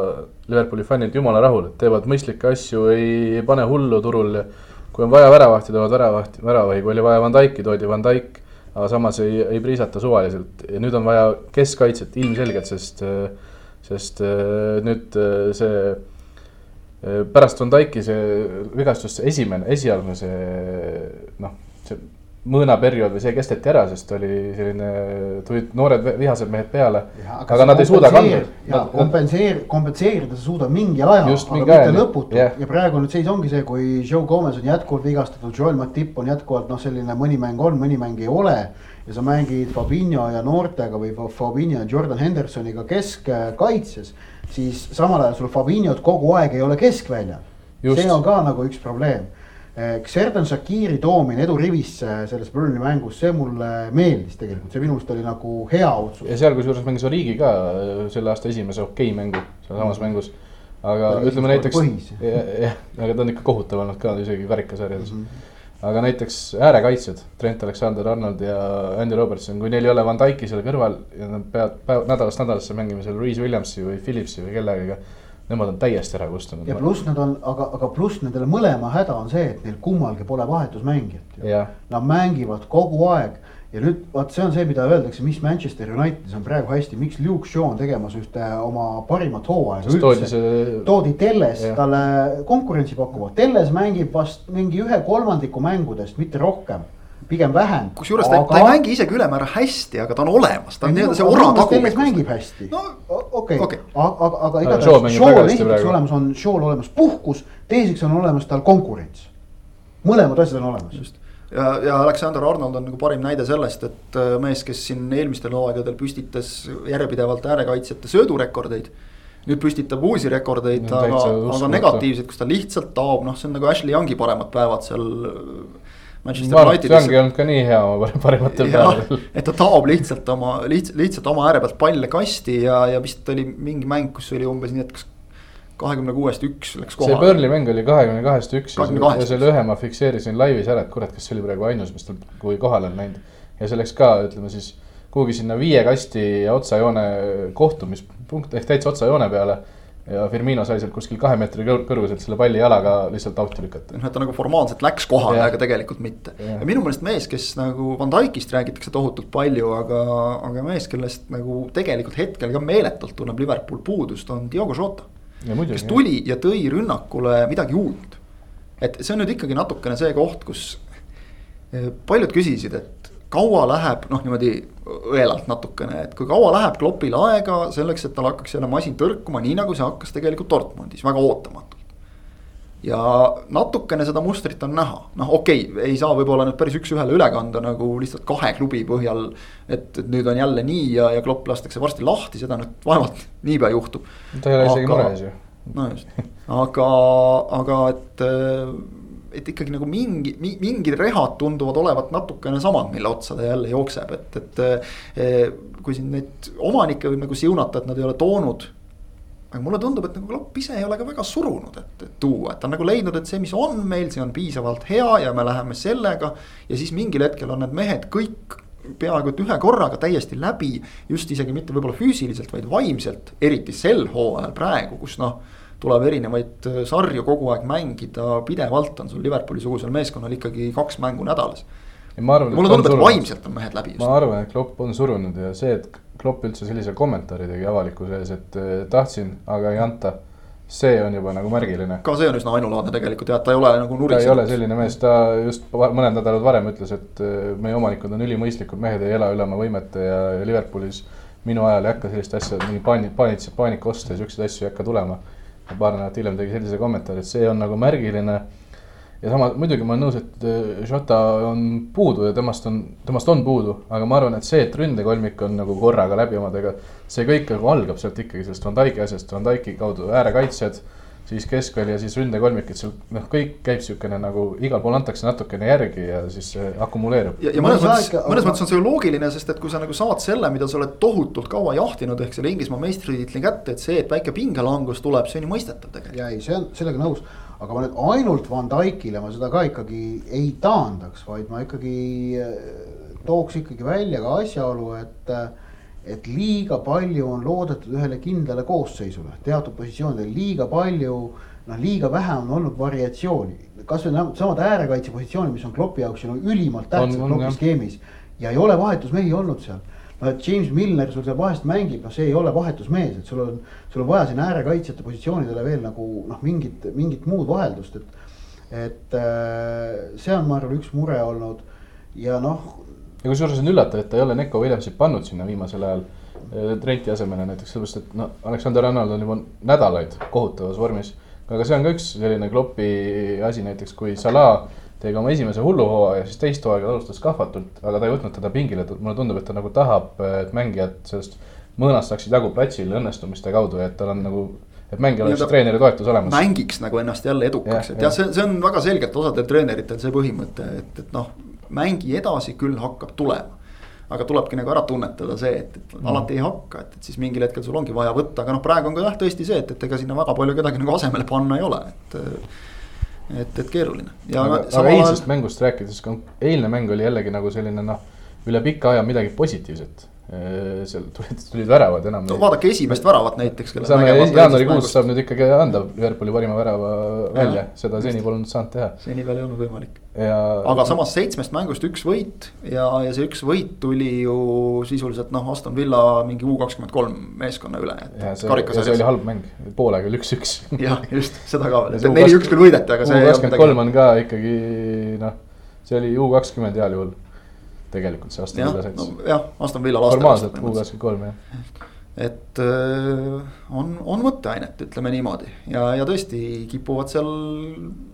Liverpooli fännid jumala rahul, et teevad mõistlikke asju, ei pane hullu turul ja kui on vaja väravahti, toovad väravahti, väravahi, kui oli vaja Van Dyke'i, toodi Van Dyke. aga samas ei, ei priisata suvaliselt ja nüüd on vaja keskkaitset ilmselgelt, sest, sest nüüd see pärast Van Dyke'i see vigastus, esimene, esialgne see noh, see mõõnaperiood või see kesteti ära, sest oli selline, tulid noored vihased mehed peale. aga, aga nad ei suuda kanda. ja kompenseer-, kompenseerida sa suudad mingil ajal, aga mingi mitte lõputult yeah. ja praegu nüüd seis ongi see, kui Joe Gomez on jätkuvalt vigastatud, Joel Matip on jätkuvalt noh, selline mõni mäng on, mõni mäng ei ole. ja sa mängid Fabinho ja noortega või Fabinho ja Jordan Hendersoniga keskkaitses, siis samal ajal sul Fabinhot kogu aeg ei ole keskväljal. see on ka nagu üks probleem Xerdan Shakiri toomine edurivisse selles Burnley mängus, see mulle meeldis tegelikult, see minu meelest oli nagu hea otsus. ja seal kusjuures mängis Origi ka äh, selle aasta esimese okei okay mängu, sealsamas mm. mängus. aga ja ütleme näiteks, jah, aga ta on ikka kohutav olnud ka isegi karikasarjades mm. -hmm aga näiteks äärekaitsjad, Trent Alexander-Arnold ja Andy Robertson, kui neil ei ole Van Dyke'i seal kõrval ja nad peavad päev, nädalast nädalasse mängima seal Reese Williamsi või Phillipsi või kellegagi nemad on täiesti ära kustunud. ja pluss nad on, aga, aga pluss nendele mõlema häda on see, et neil kummalgi pole vahetusmängijat. Nad mängivad kogu aeg ja nüüd vaat see on see, mida öeldakse, mis Manchester Unitedis on praegu hästi, miks Luke Shaw on tegemas ühte oma parimat hooaega üldse. See... toodi Telles ja. talle konkurentsi pakkuma, Telles mängib vast mingi ühe kolmandiku mängudest, mitte rohkem pigem vähem. kusjuures ta, ta ei mängi isegi ülemäära hästi, aga ta on olemas, ta on nii-öelda see ora tagumik. mängib hästi no,, okei okay. okay., aga, aga, aga igatahes Shaw'l esiteks olemas on Shaw'l olemas puhkus, teiseks on olemas tal konkurents. mõlemad asjad on olemas. just ja, ja Alexander Arnold on nagu parim näide sellest, et äh, mees, kes siin eelmistel hooaegadel püstitas järjepidevalt äärekaitsjate söödurekordeid. nüüd püstitab uusi rekordeid, aga, aga negatiivseid, kus ta lihtsalt taob, noh, see on nagu Ashley Youngi paremad päevad seal Manchester Unitedis. see ongi olnud ka nii hea oma parimatel päevadel. et ta taob lihtsalt oma, lihtsalt, lihtsalt oma ääre pealt palle kasti ja, ja vist oli mingi mäng, kus oli umbes nii, et kas kahekümne kuuest üks läks kohale. see Burnley mäng oli kahekümne kahest üks ja selle ühe ma fikseerisin laivis ära, et kurat, kas see oli praegu ainus, mis tal, kui kohale on läinud. ja see läks ka, ütleme siis kuhugi sinna viie kasti ja otsajoone kohtumispunkt ehk täitsa otsajoone peale ja Firmino sai sealt kuskil kahe meetri kõrguselt selle palli jalaga lihtsalt auti lükata. noh, et ta nagu formaalselt läks kohale, aga tegelikult mitte. ja minu meelest mees, kes nagu Van Dijkist räägitakse tohutult palju, aga, aga mees, kellest nagu tegelikult hetkel ka meeletult tunneb Liverpool puudust, on Diogo Jota. kes tuli ja tõi rünnakule midagi uut. et see on nüüd ikkagi natukene see koht, kus eh, paljud küsisid, et kaua läheb noh, niimoodi õelalt natukene, et kui kaua läheb Kloppil aega selleks, et tal hakkaks jälle masin tõrkuma, nii nagu see hakkas tegelikult Dortmundis väga ootamatult. ja natukene seda mustrit on näha, noh, okei okay,, ei saa võib-olla nüüd päris üks-ühele üle kanda nagu lihtsalt kahe klubi põhjal. et, et nüüd on jälle nii ja, ja Klopp lastakse varsti lahti, seda nüüd vaevalt niipea juhtub. ta ei ole isegi mures ju. no just, aga, aga et et ikkagi nagu mingi, mingid rehad tunduvad olevat natukene samad, mille otsa ta jälle jookseb, et, et. Eh, kui siin neid omanikke võib nagu siunata, et nad ei ole toonud. aga mulle tundub, et nagu Klopp ise ei ole ka väga surunud, et, et tuua, et ta on nagu leidnud, et see, mis on meil, see on piisavalt hea ja me läheme sellega. ja siis mingil hetkel on need mehed kõik peaaegu et ühe korraga täiesti läbi, just isegi mitte võib-olla füüsiliselt, vaid vaimselt, eriti sel hooajal praegu, kus noh tuleb erinevaid äh, sarju kogu aeg mängida, pidevalt on sul Liverpooli sugusel meeskonnal ikkagi kaks mängu nädalas. Mulle tundub, et vaimselt on mehed läbi. ma arvan, et Klopp on surunud ja see, et Klopp üldse sellise kommentaari tegi avalikkuse ees, et äh, tahtsin, aga ei anta see on juba nagu märgiline. ka see on üsna ainulaadne tegelikult jah, et ta ei ole nagu nuritsenud. ta ei ole selline mees, ta just mõned nädalad varem ütles, et äh, meie omanikud on ülimõistlikud mehed, ei ela üle oma võimete ja, ja Liverpoolis minu ajal ei hakka sellist asja, mingi paani-, paanitse, paanikaoste ja siukseid asju ei hakka tulema paar nädalat hiljem tegi sellise kommentaari, et see on nagu märgiline. ja sama, muidugi ma olen nõus, et äh, Jota on puudu ja temast on, temast on puudu, aga ma arvan, et see, et ründekolmik on nagu korraga läbi omadega, see kõik nagu algab sealt ikkagi sellest Van Dyke'i asjast, Van Dyke'i kaudu äärekaitsjad siis keskväli ja siis ründekolmik, et seal noh, kõik käib niisugune nagu igal pool antakse natukene järgi ja siis akumuleerub. ja, ja mõnes mõttes, mõnes mõttes on see ju loogiline, sest et kui sa nagu saad selle, mida sa oled tohutult kaua jahtinud, ehk selle Inglismaa meistritiitli kätte, et see, et väike pingelangus tuleb, see on ju mõistetav tegelikult. ja ei, see on sellega nõus, aga ma nüüd ainult Van Dyke'ile ma seda ka ikkagi ei taandaks, vaid ma ikkagi äh, tooks ikkagi välja ka asjaolu, et äh, et liiga palju on loodetud ühele kindlale koosseisule, teatud positsioonidel liiga palju, noh, liiga vähe on olnud variatsiooni. kasvõi samad äärekaitse positsioonid, mis on Kloppi jaoks ju no ülimalt tähtsad Kloppi skeemis ja ei ole vahetusmehi olnud seal. no et James Milner sul seal vahest mängib, noh, see ei ole vahetusmees, et sul on, sul on vaja sinna äärekaitsjate positsioonidele veel nagu noh, mingit, mingit muud vaheldust, et. et äh, see on, ma arvan, üks mure olnud ja noh, ja kusjuures on üllatav, et ta ei ole Neko Williamsit pannud sinna viimasel ajal eh, Trenti asemele näiteks, sellepärast et noh, Alexander Arnold on juba nädalaid kohutavas vormis. aga see on ka üks selline klopi asi näiteks, kui Salah tegi oma esimese hulluhooaja, siis teist hooaega ta alustas kahvatult, aga ta ei võtnud teda pingile, mulle tundub, et ta nagu tahab, et mängijad sellest mõõnast saaksid jagu platsil õnnestumiste kaudu ja et tal on nagu et mängijal oleks treeneri toetus olemas. mängiks nagu ennast jälle edukaks, et jah ja, see, see on väga selgelt osadel treeneritel see põhimõte, et, et noh mängi edasi, küll hakkab tulema. aga tulebki nagu ära tunnetada see, et, et mm. alati ei hakka, et, et siis mingil hetkel sul ongi vaja võtta, aga noh, praegu on ka jah, tõesti see, et, et ega sinna väga palju kedagi nagu asemele panna ei ole, et et, et keeruline. aga, aga eilsest mängust rääkides, eilne mäng oli jällegi nagu selline noh, üle pika aja midagi positiivset seal tulid, tulid väravad enam. no vaadake esimest väravat näiteks. saame jaanuarikuus saab nüüd ikkagi anda Liverpooli parima värava välja, seda seni polnud saanud teha. seni veel ei olnud võimalik ja.... aga samas seitsmest mängust üks võit ja, ja see üks võit tuli ju sisuliselt noh, Aston Villa mingi U kakskümmend kolm meeskonna üle. ja see, ja see oli halb mäng, poolega oli üks-üks. jah, just seda ka veel, neli-üks küll võideti, aga see. U kakskümmend kolm on ka ikkagi noh, see oli U kakskümmend heal juhul tegelikult see Aston Villa sats. jah, Aston Villa laste. formaalselt U kakskümmend kolm jah. et öö, on, on mõtteainet, ütleme niimoodi ja, ja tõesti kipuvad seal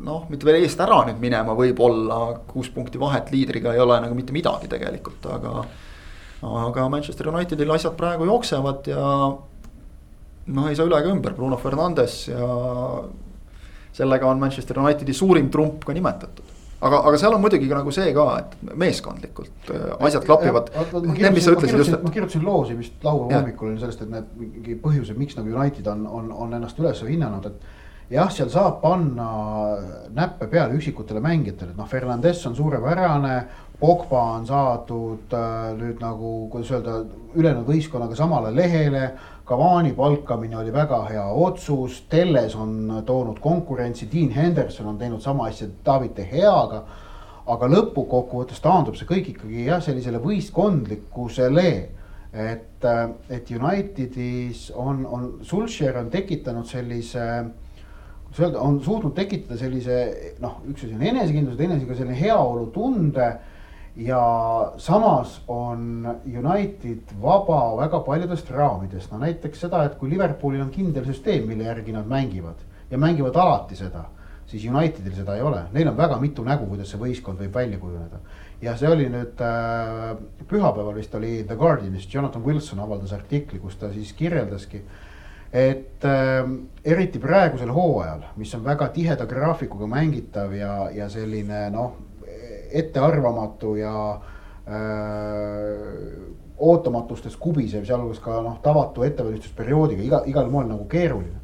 noh, mitte veel eest ära nüüd minema, võib-olla kuus punkti vahet liidriga ei ole nagu mitte midagi tegelikult, aga. aga Manchester Unitedil asjad praegu jooksevad ja noh, ei saa üle ega ümber, Bruno Fernandes ja sellega on Manchester Unitedi suurim trump ka nimetatud aga, aga seal on muidugi nagu see ka, et meeskondlikult äh, asjad klapivad. ma kirjutasin loosi vist laupäeva hommikul oli sellest, et need mingi põhjused, miks nagu United on, on, on ennast üles hinnanud, et jah, seal saab panna näppe peale üksikutele mängijatele, et noh, Fernandes on suurepärane. Pogba on saadud äh, nüüd nagu, kuidas öelda, ülejäänud võistkonnaga samale lehele Cavani palkamine oli väga hea otsus, Telles on toonud konkurentsi, Dean Henderson on teinud sama asja David De Geaga. aga lõpukokkuvõttes taandub see kõik ikkagi jah, sellisele võistkondlikkusele. et, et Unitedis on, on, Sulcher on tekitanud sellise kuidas öelda, on suutnud tekitada sellise noh, üks asi on enesekindlus, teine asi ka selline heaolutunde ja samas on United vaba väga paljudest raamidest, no näiteks seda, et kui Liverpoolil on kindel süsteem, mille järgi nad mängivad ja mängivad alati seda siis Unitedil seda ei ole, neil on väga mitu nägu, kuidas see võistkond võib välja kujuneda. ja see oli nüüd äh, pühapäeval vist oli The Guardianis, Jonathan Wilson avaldas artikli, kus ta siis kirjeldaski. et äh, eriti praegusel hooajal, mis on väga tiheda graafikuga mängitav ja, ja selline noh, ettearvamatu ja äh, ootamatustest kubisev, sealhulgas ka noh, tavatu ettevalmistusperioodiga iga, igal moel nagu keeruline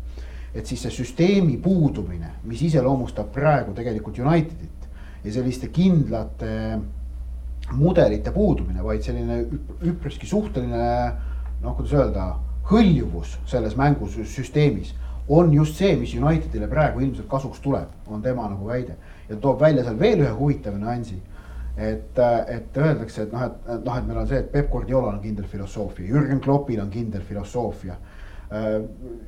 et siis see süsteemi puudumine, mis iseloomustab praegu tegelikult Unitedit ja selliste kindlate mudelite puudumine, vaid selline üpriski suhteline noh, kuidas öelda, hõljuvus selles mängusüsteemis on just see, mis Unitedile praegu ilmselt kasuks tuleb, on tema nagu väide. Ja toob välja seal veel ühe huvitava nüansi. et, et öeldakse, et noh, et noh, et meil on see, et Peep Guardiolal on kindel filosoofia, Jürgen Kloppil on kindel filosoofia Äh,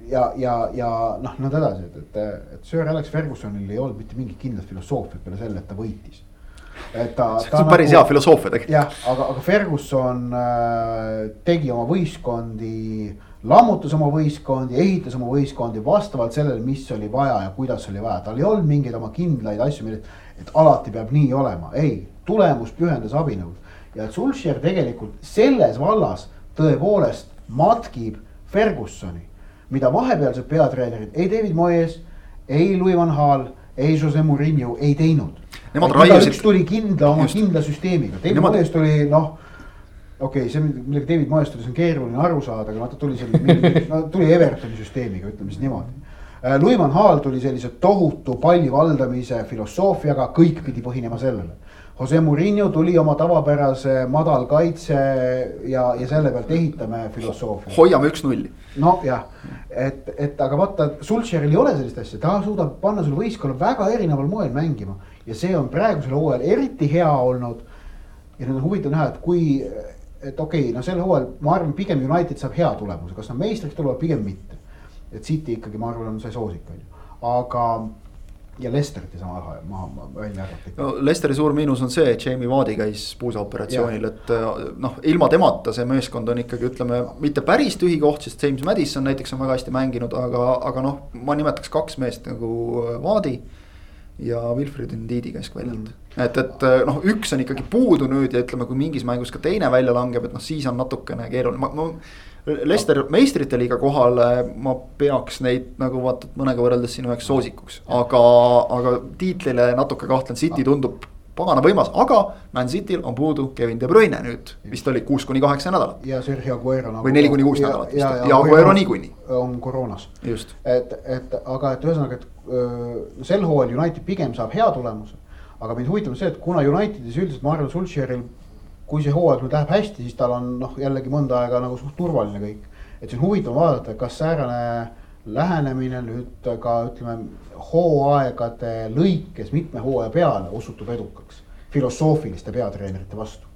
ja, ja, ja noh, nõnda edasi, et, et, et Sir Alex Fergusonil ei olnud mitte mingit kindlat filosoofiat peale selle, et ta võitis. et ta, ta. see on päris nagu, hea filosoofia tegelikult. jah, aga, aga Ferguson äh, tegi oma võistkondi, lammutas oma võistkondi, ehitas oma võistkondi vastavalt sellele, mis oli vaja ja kuidas oli vaja, tal ei olnud mingeid oma kindlaid asju, milles, et alati peab nii olema, ei, tulemus pühendas abinõud. ja Zulcher tegelikult selles vallas tõepoolest matkib Fergusoni, mida vahepealsed peatreenerid, ei David Moyes, ei Louis van Gaal, ei Jose Murillo ei teinud. igaüks tuli kindla oma Just. kindla süsteemiga, David Nemad... Moyes tuli noh okei okay,, see, millega David Moyes tuli, see on keeruline aru saada, aga noh, ta tuli seal, no tuli Evertoni süsteemiga, ütleme siis niimoodi. Äh, Louis van Gaal tuli sellise tohutu palli valdamise filosoofiaga, kõik pidi põhinema sellele Jose Murillo tuli oma tavapärase madal kaitse ja, ja selle pealt ehitame filosoofia. hoiame üks-nulli. nojah, et, et aga vaata, Sulcheril ei ole sellist asja, ta suudab panna sul võistkonna väga erineval moel mängima ja see on praegusel hooajal eriti hea olnud. ja nüüd on huvitav näha, et kui, et okei okay,, no sel hooajal ma arvan, pigem United saab hea tulemuse, kas nad meistriks tulevad, pigem mitte. et City ikkagi, ma arvan, on see soosik on ju, aga ja Lesterit ei saa maha, maha, välja arvata. no Lesteri suur miinus on see, et Jamie Vardy käis puusaoperatsioonil, et äh, noh, ilma temata see meeskond on ikkagi ütleme, mitte päris tühi koht, sest James Madison näiteks on väga hästi mänginud, aga, aga noh, ma nimetaks kaks meest nagu äh, Vardy ja Wilfred Ndidi keskväljalt. Mm.. Et, et äh, noh, üks on ikkagi puudu nüüd ja ütleme, kui mingis mängus ka teine välja langeb, et noh, siis on natukene keeruline, ma, ma Lester meistrite liiga kohale ma peaks neid nagu vaata mõnega võrreldes siin üheks soosikuks, aga, aga tiitlile natuke kahtlen, City tundub pagana võimas, aga Man Cityl on puudu Kevin De Bruyne nüüd, vist oli kuus kuni kaheksa nädalat. ja Sergio Aguero nagu. või neli kuni kuus nädalat vist ja, ja, ja Aguero niikuinii. on koroonas. et, et aga, et ühesõnaga, et öö, sel hooajal United pigem saab hea tulemuse. Aga mind huvitab see, et kuna Unitedis üldiselt ma arvan, Sulcheril kui see hooaeg nüüd läheb hästi, siis tal on noh, jällegi mõnda aega nagu suht turvaline kõik. et see on huvitav vaadata, kas säärane lähenemine nüüd ka ütleme hooaegade lõikes mitme hooaja peale osutub edukaks. filosoofiliste peatreenerite vastu.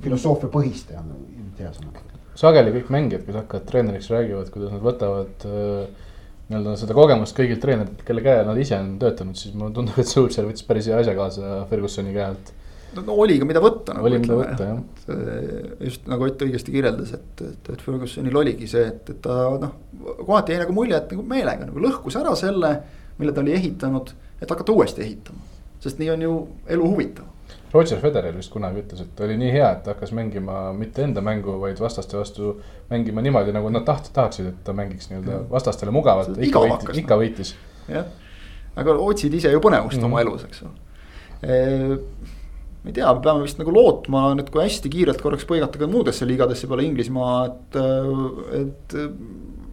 filosoofia põhiste on ilmselt hea sõna. sageli kõik mängijad, kes hakkavad treeneriks, räägivad, kuidas nad võtavad äh, nii-öelda seda kogemust kõigilt treeneritelt, kelle käe nad ise on töötanud, siis mulle tundub, et Solskjaer võttis päris hea asja kaasa Fergusoni käe alt no oli ka, mida võtta nagu. oli, mida võtta jah. just nagu Ott õigesti kirjeldas, et, et, et Fergusonil oligi see, et, et ta noh, kohati jäi nagu mulje, et nagu meelega nagu lõhkus ära selle, mille ta oli ehitanud, et hakata uuesti ehitama. sest nii on ju elu huvitav. Roger Federer vist kunagi ütles, et oli nii hea, et ta hakkas mängima mitte enda mängu, vaid vastaste vastu mängima niimoodi, nagu nad taht-, tahaksid, et ta mängiks nii-öelda mm. vastastele mugavalt, ikka võitis, ikka võitis. jah, aga otsid ise ju põnevust mm -hmm. oma elus, eks ole ma ei tea, me peame vist nagu lootma nüüd, kui hästi kiirelt korraks põigata ka muudesse liigadesse peale Inglismaa, et, et.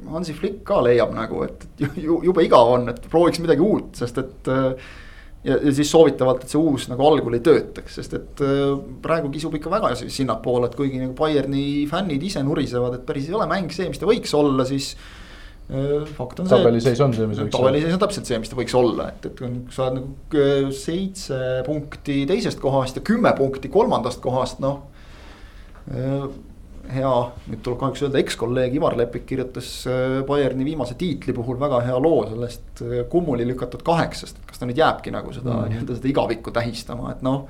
Hansi Flick ka leiab nagu, et jube igav on, et prooviks midagi uut, sest et. Ja, ja siis soovitavalt, et see uus nagu algul ei töötaks, sest et praegu kisub ikka väga sinnapoole, et kuigi nagu Bayerni fännid ise nurisevad, et päris ei ole mäng see, mis ta võiks olla, siis Äh, fakt on see. tabeliseis on see, mis võiks olla. tabeliseis on täpselt see, mis ta võiks olla, et, et kui sa oled nagu äh, seitse punkti teisest kohast ja kümme punkti kolmandast kohast, noh. Äh, hea, nüüd tuleb kahjuks öelda, ekskolleeg Ivar Lepik kirjutas Bayerni viimase tiitli puhul väga hea loo sellest kummuli lükatud kaheksast, et kas ta nüüd jääbki nagu seda mm -hmm. nii-öelda seda igavikku tähistama, et noh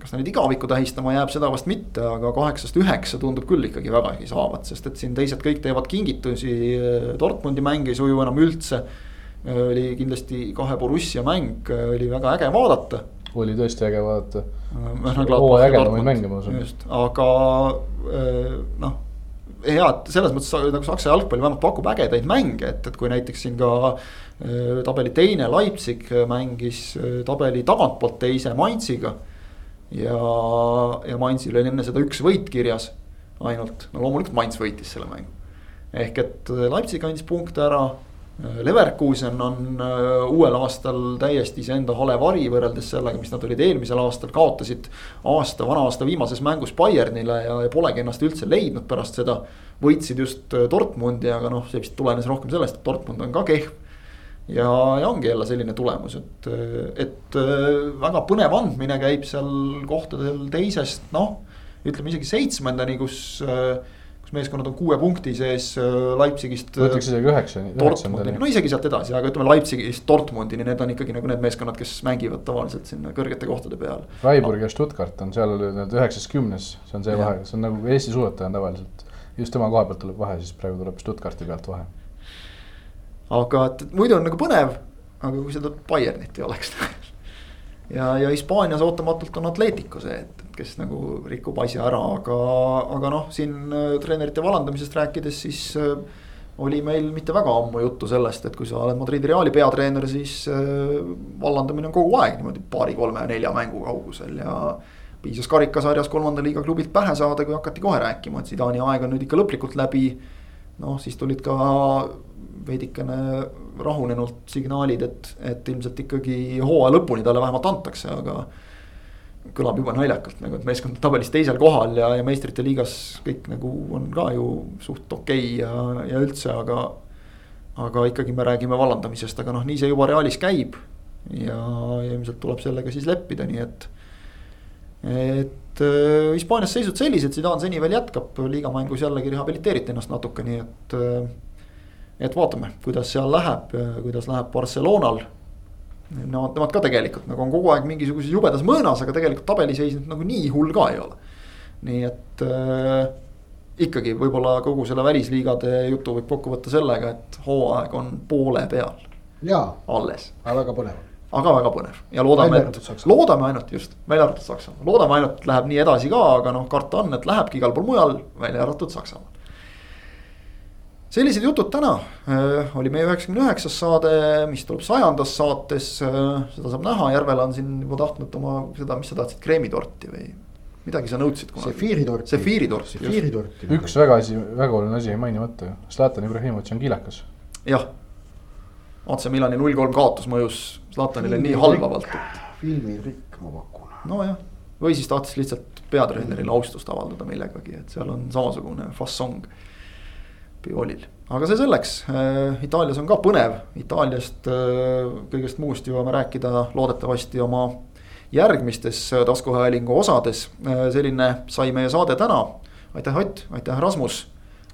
kas ta nüüd igavikku tähistama jääb, seda vast mitte, aga kaheksast üheksa tundub küll ikkagi vägagi saavat, sest et siin teised kõik teevad kingitusi. Dortmundi mäng ei suju enam üldse. oli kindlasti kahe Borussia mäng, oli väga äge vaadata. oli tõesti äge vaadata. Hooaja ägedamaid mänge, ma usun. just, aga noh head, selles mõttes nagu Saksa jalgpall vähemalt pakub ägedaid mänge, et, et kui näiteks siin ka äh, tabeli teine Leipzig mängis äh, tabeli tagantpoolt teise Mainziga. ja, ja Mainzil oli enne seda üks võit kirjas ainult, no loomulikult Mainz võitis selle mängu. ehk et äh, Leipzig andis punkte ära Leverkusen on äh, uuel aastal täiesti iseenda hale vari võrreldes sellega, mis nad olid eelmisel aastal, kaotasid aasta, vana aasta viimases mängus Bayernile ja, ja polegi ennast üldse leidnud pärast seda. võitsid just äh, Dortmundi, aga noh, see vist tulenes rohkem sellest, et Dortmund on ka kehv. ja, ja ongi jälle selline tulemus, et, et äh, väga põnev andmine käib seal kohtadel teisest, noh, ütleme isegi seitsmendani, kus kus meeskonnad on kuue punkti sees äh, Leipzigist. ma ütleks isegi üheksani. Dortmundini, no isegi sealt edasi, aga ütleme Leipzigist Dortmundini, need on ikkagi nagu need meeskonnad, kes mängivad tavaliselt sinna kõrgete kohtade peal. Freiburg ja Stuttgart on seal need üheksas, kümnes, see on see ja. vahe, see on nagu Eesti suusataja on tavaliselt. just tema koha pealt tuleb vahe, siis praegu tuleb Stuttgarti pealt vahe. aga et muidu on nagu põnev, aga kui seda Bayernit ei oleks ja, ja Hispaanias ootamatult on Atletico see, et kes nagu rikub asja ära, aga, aga noh, siin äh, treenerite vallandamisest rääkides, siis äh, oli meil mitte väga ammu juttu sellest, et kui sa oled Madridi Reali peatreener, siis äh, vallandamine on kogu aeg niimoodi paari, kolme, nelja mängu kaugusel ja. piisas karikasarjas kolmanda liiga klubilt pähe saada, kui hakati kohe rääkima, et Zidani aeg on nüüd ikka lõplikult läbi. noh, siis tulid ka veidikene rahunenult signaalid, et, et ilmselt ikkagi hooaja lõpuni talle vähemalt antakse, aga kõlab juba naljakalt nagu, et meeskond on tabelis teisel kohal ja, ja meistrite liigas kõik nagu on ka ju suht okei okay ja, ja üldse, aga. aga ikkagi me räägime vallandamisest, aga noh, nii see juba Realis käib. ja, ja ilmselt tuleb sellega siis leppida, nii et. et äh, Hispaanias seisud sellised, Zidane seni veel jätkab liigamängus jällegi rehabiliteeriti ennast natuke, nii et äh, et vaatame, kuidas seal läheb, kuidas läheb Barcelonal Nemad, nemad ka tegelikult nagu on kogu aeg mingisuguses jubedas mõõnas, aga tegelikult tabeliseis nüüd nagu nii hull ka ei ole. nii et äh, ikkagi võib-olla kogu selle välisliigade jutu võib kokku võtta sellega, et hooaeg on poole peal. alles. aga väga põnev. aga väga põnev ja loodame, et loodame ainult just, välja arvatud Saksamaa, loodame ainult, läheb nii edasi ka, aga noh, karta on, et lähebki igal pool mujal, välja arvatud Saksamaal sellised jutud täna äh, oli meie üheksakümne üheksas saade, mis tuleb sajandas saates äh,. seda saab näha, Järvel on siin juba tahtnud oma seda, mis sa tahtsid, kreemitorti või midagi sa nõudsid kunagi. sefiiritorti. sefiiritorti. sefiiritorti. üks väga asi, väga oluline asi jäi mainimata ju, Zlatan Ibrahimovitš on kiilakas. jah, AC Milani null kolm kaotus mõjus Zlatanile nii halvavalt, et. filmirikk ma pakun. nojah, või siis tahtis lihtsalt peatreenerile austust avaldada millegagi, et seal on samasugune fassong Piolil, aga see selleks, äh, Itaalias on ka põnev, Itaaliast äh, kõigest muust jõuame rääkida loodetavasti oma järgmistes äh, taskuhäälingu osades. selline sai meie saade täna. aitäh, Ott, aitäh, Rasmus.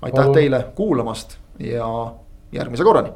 aitäh Olum. teile kuulamast ja järgmise korrani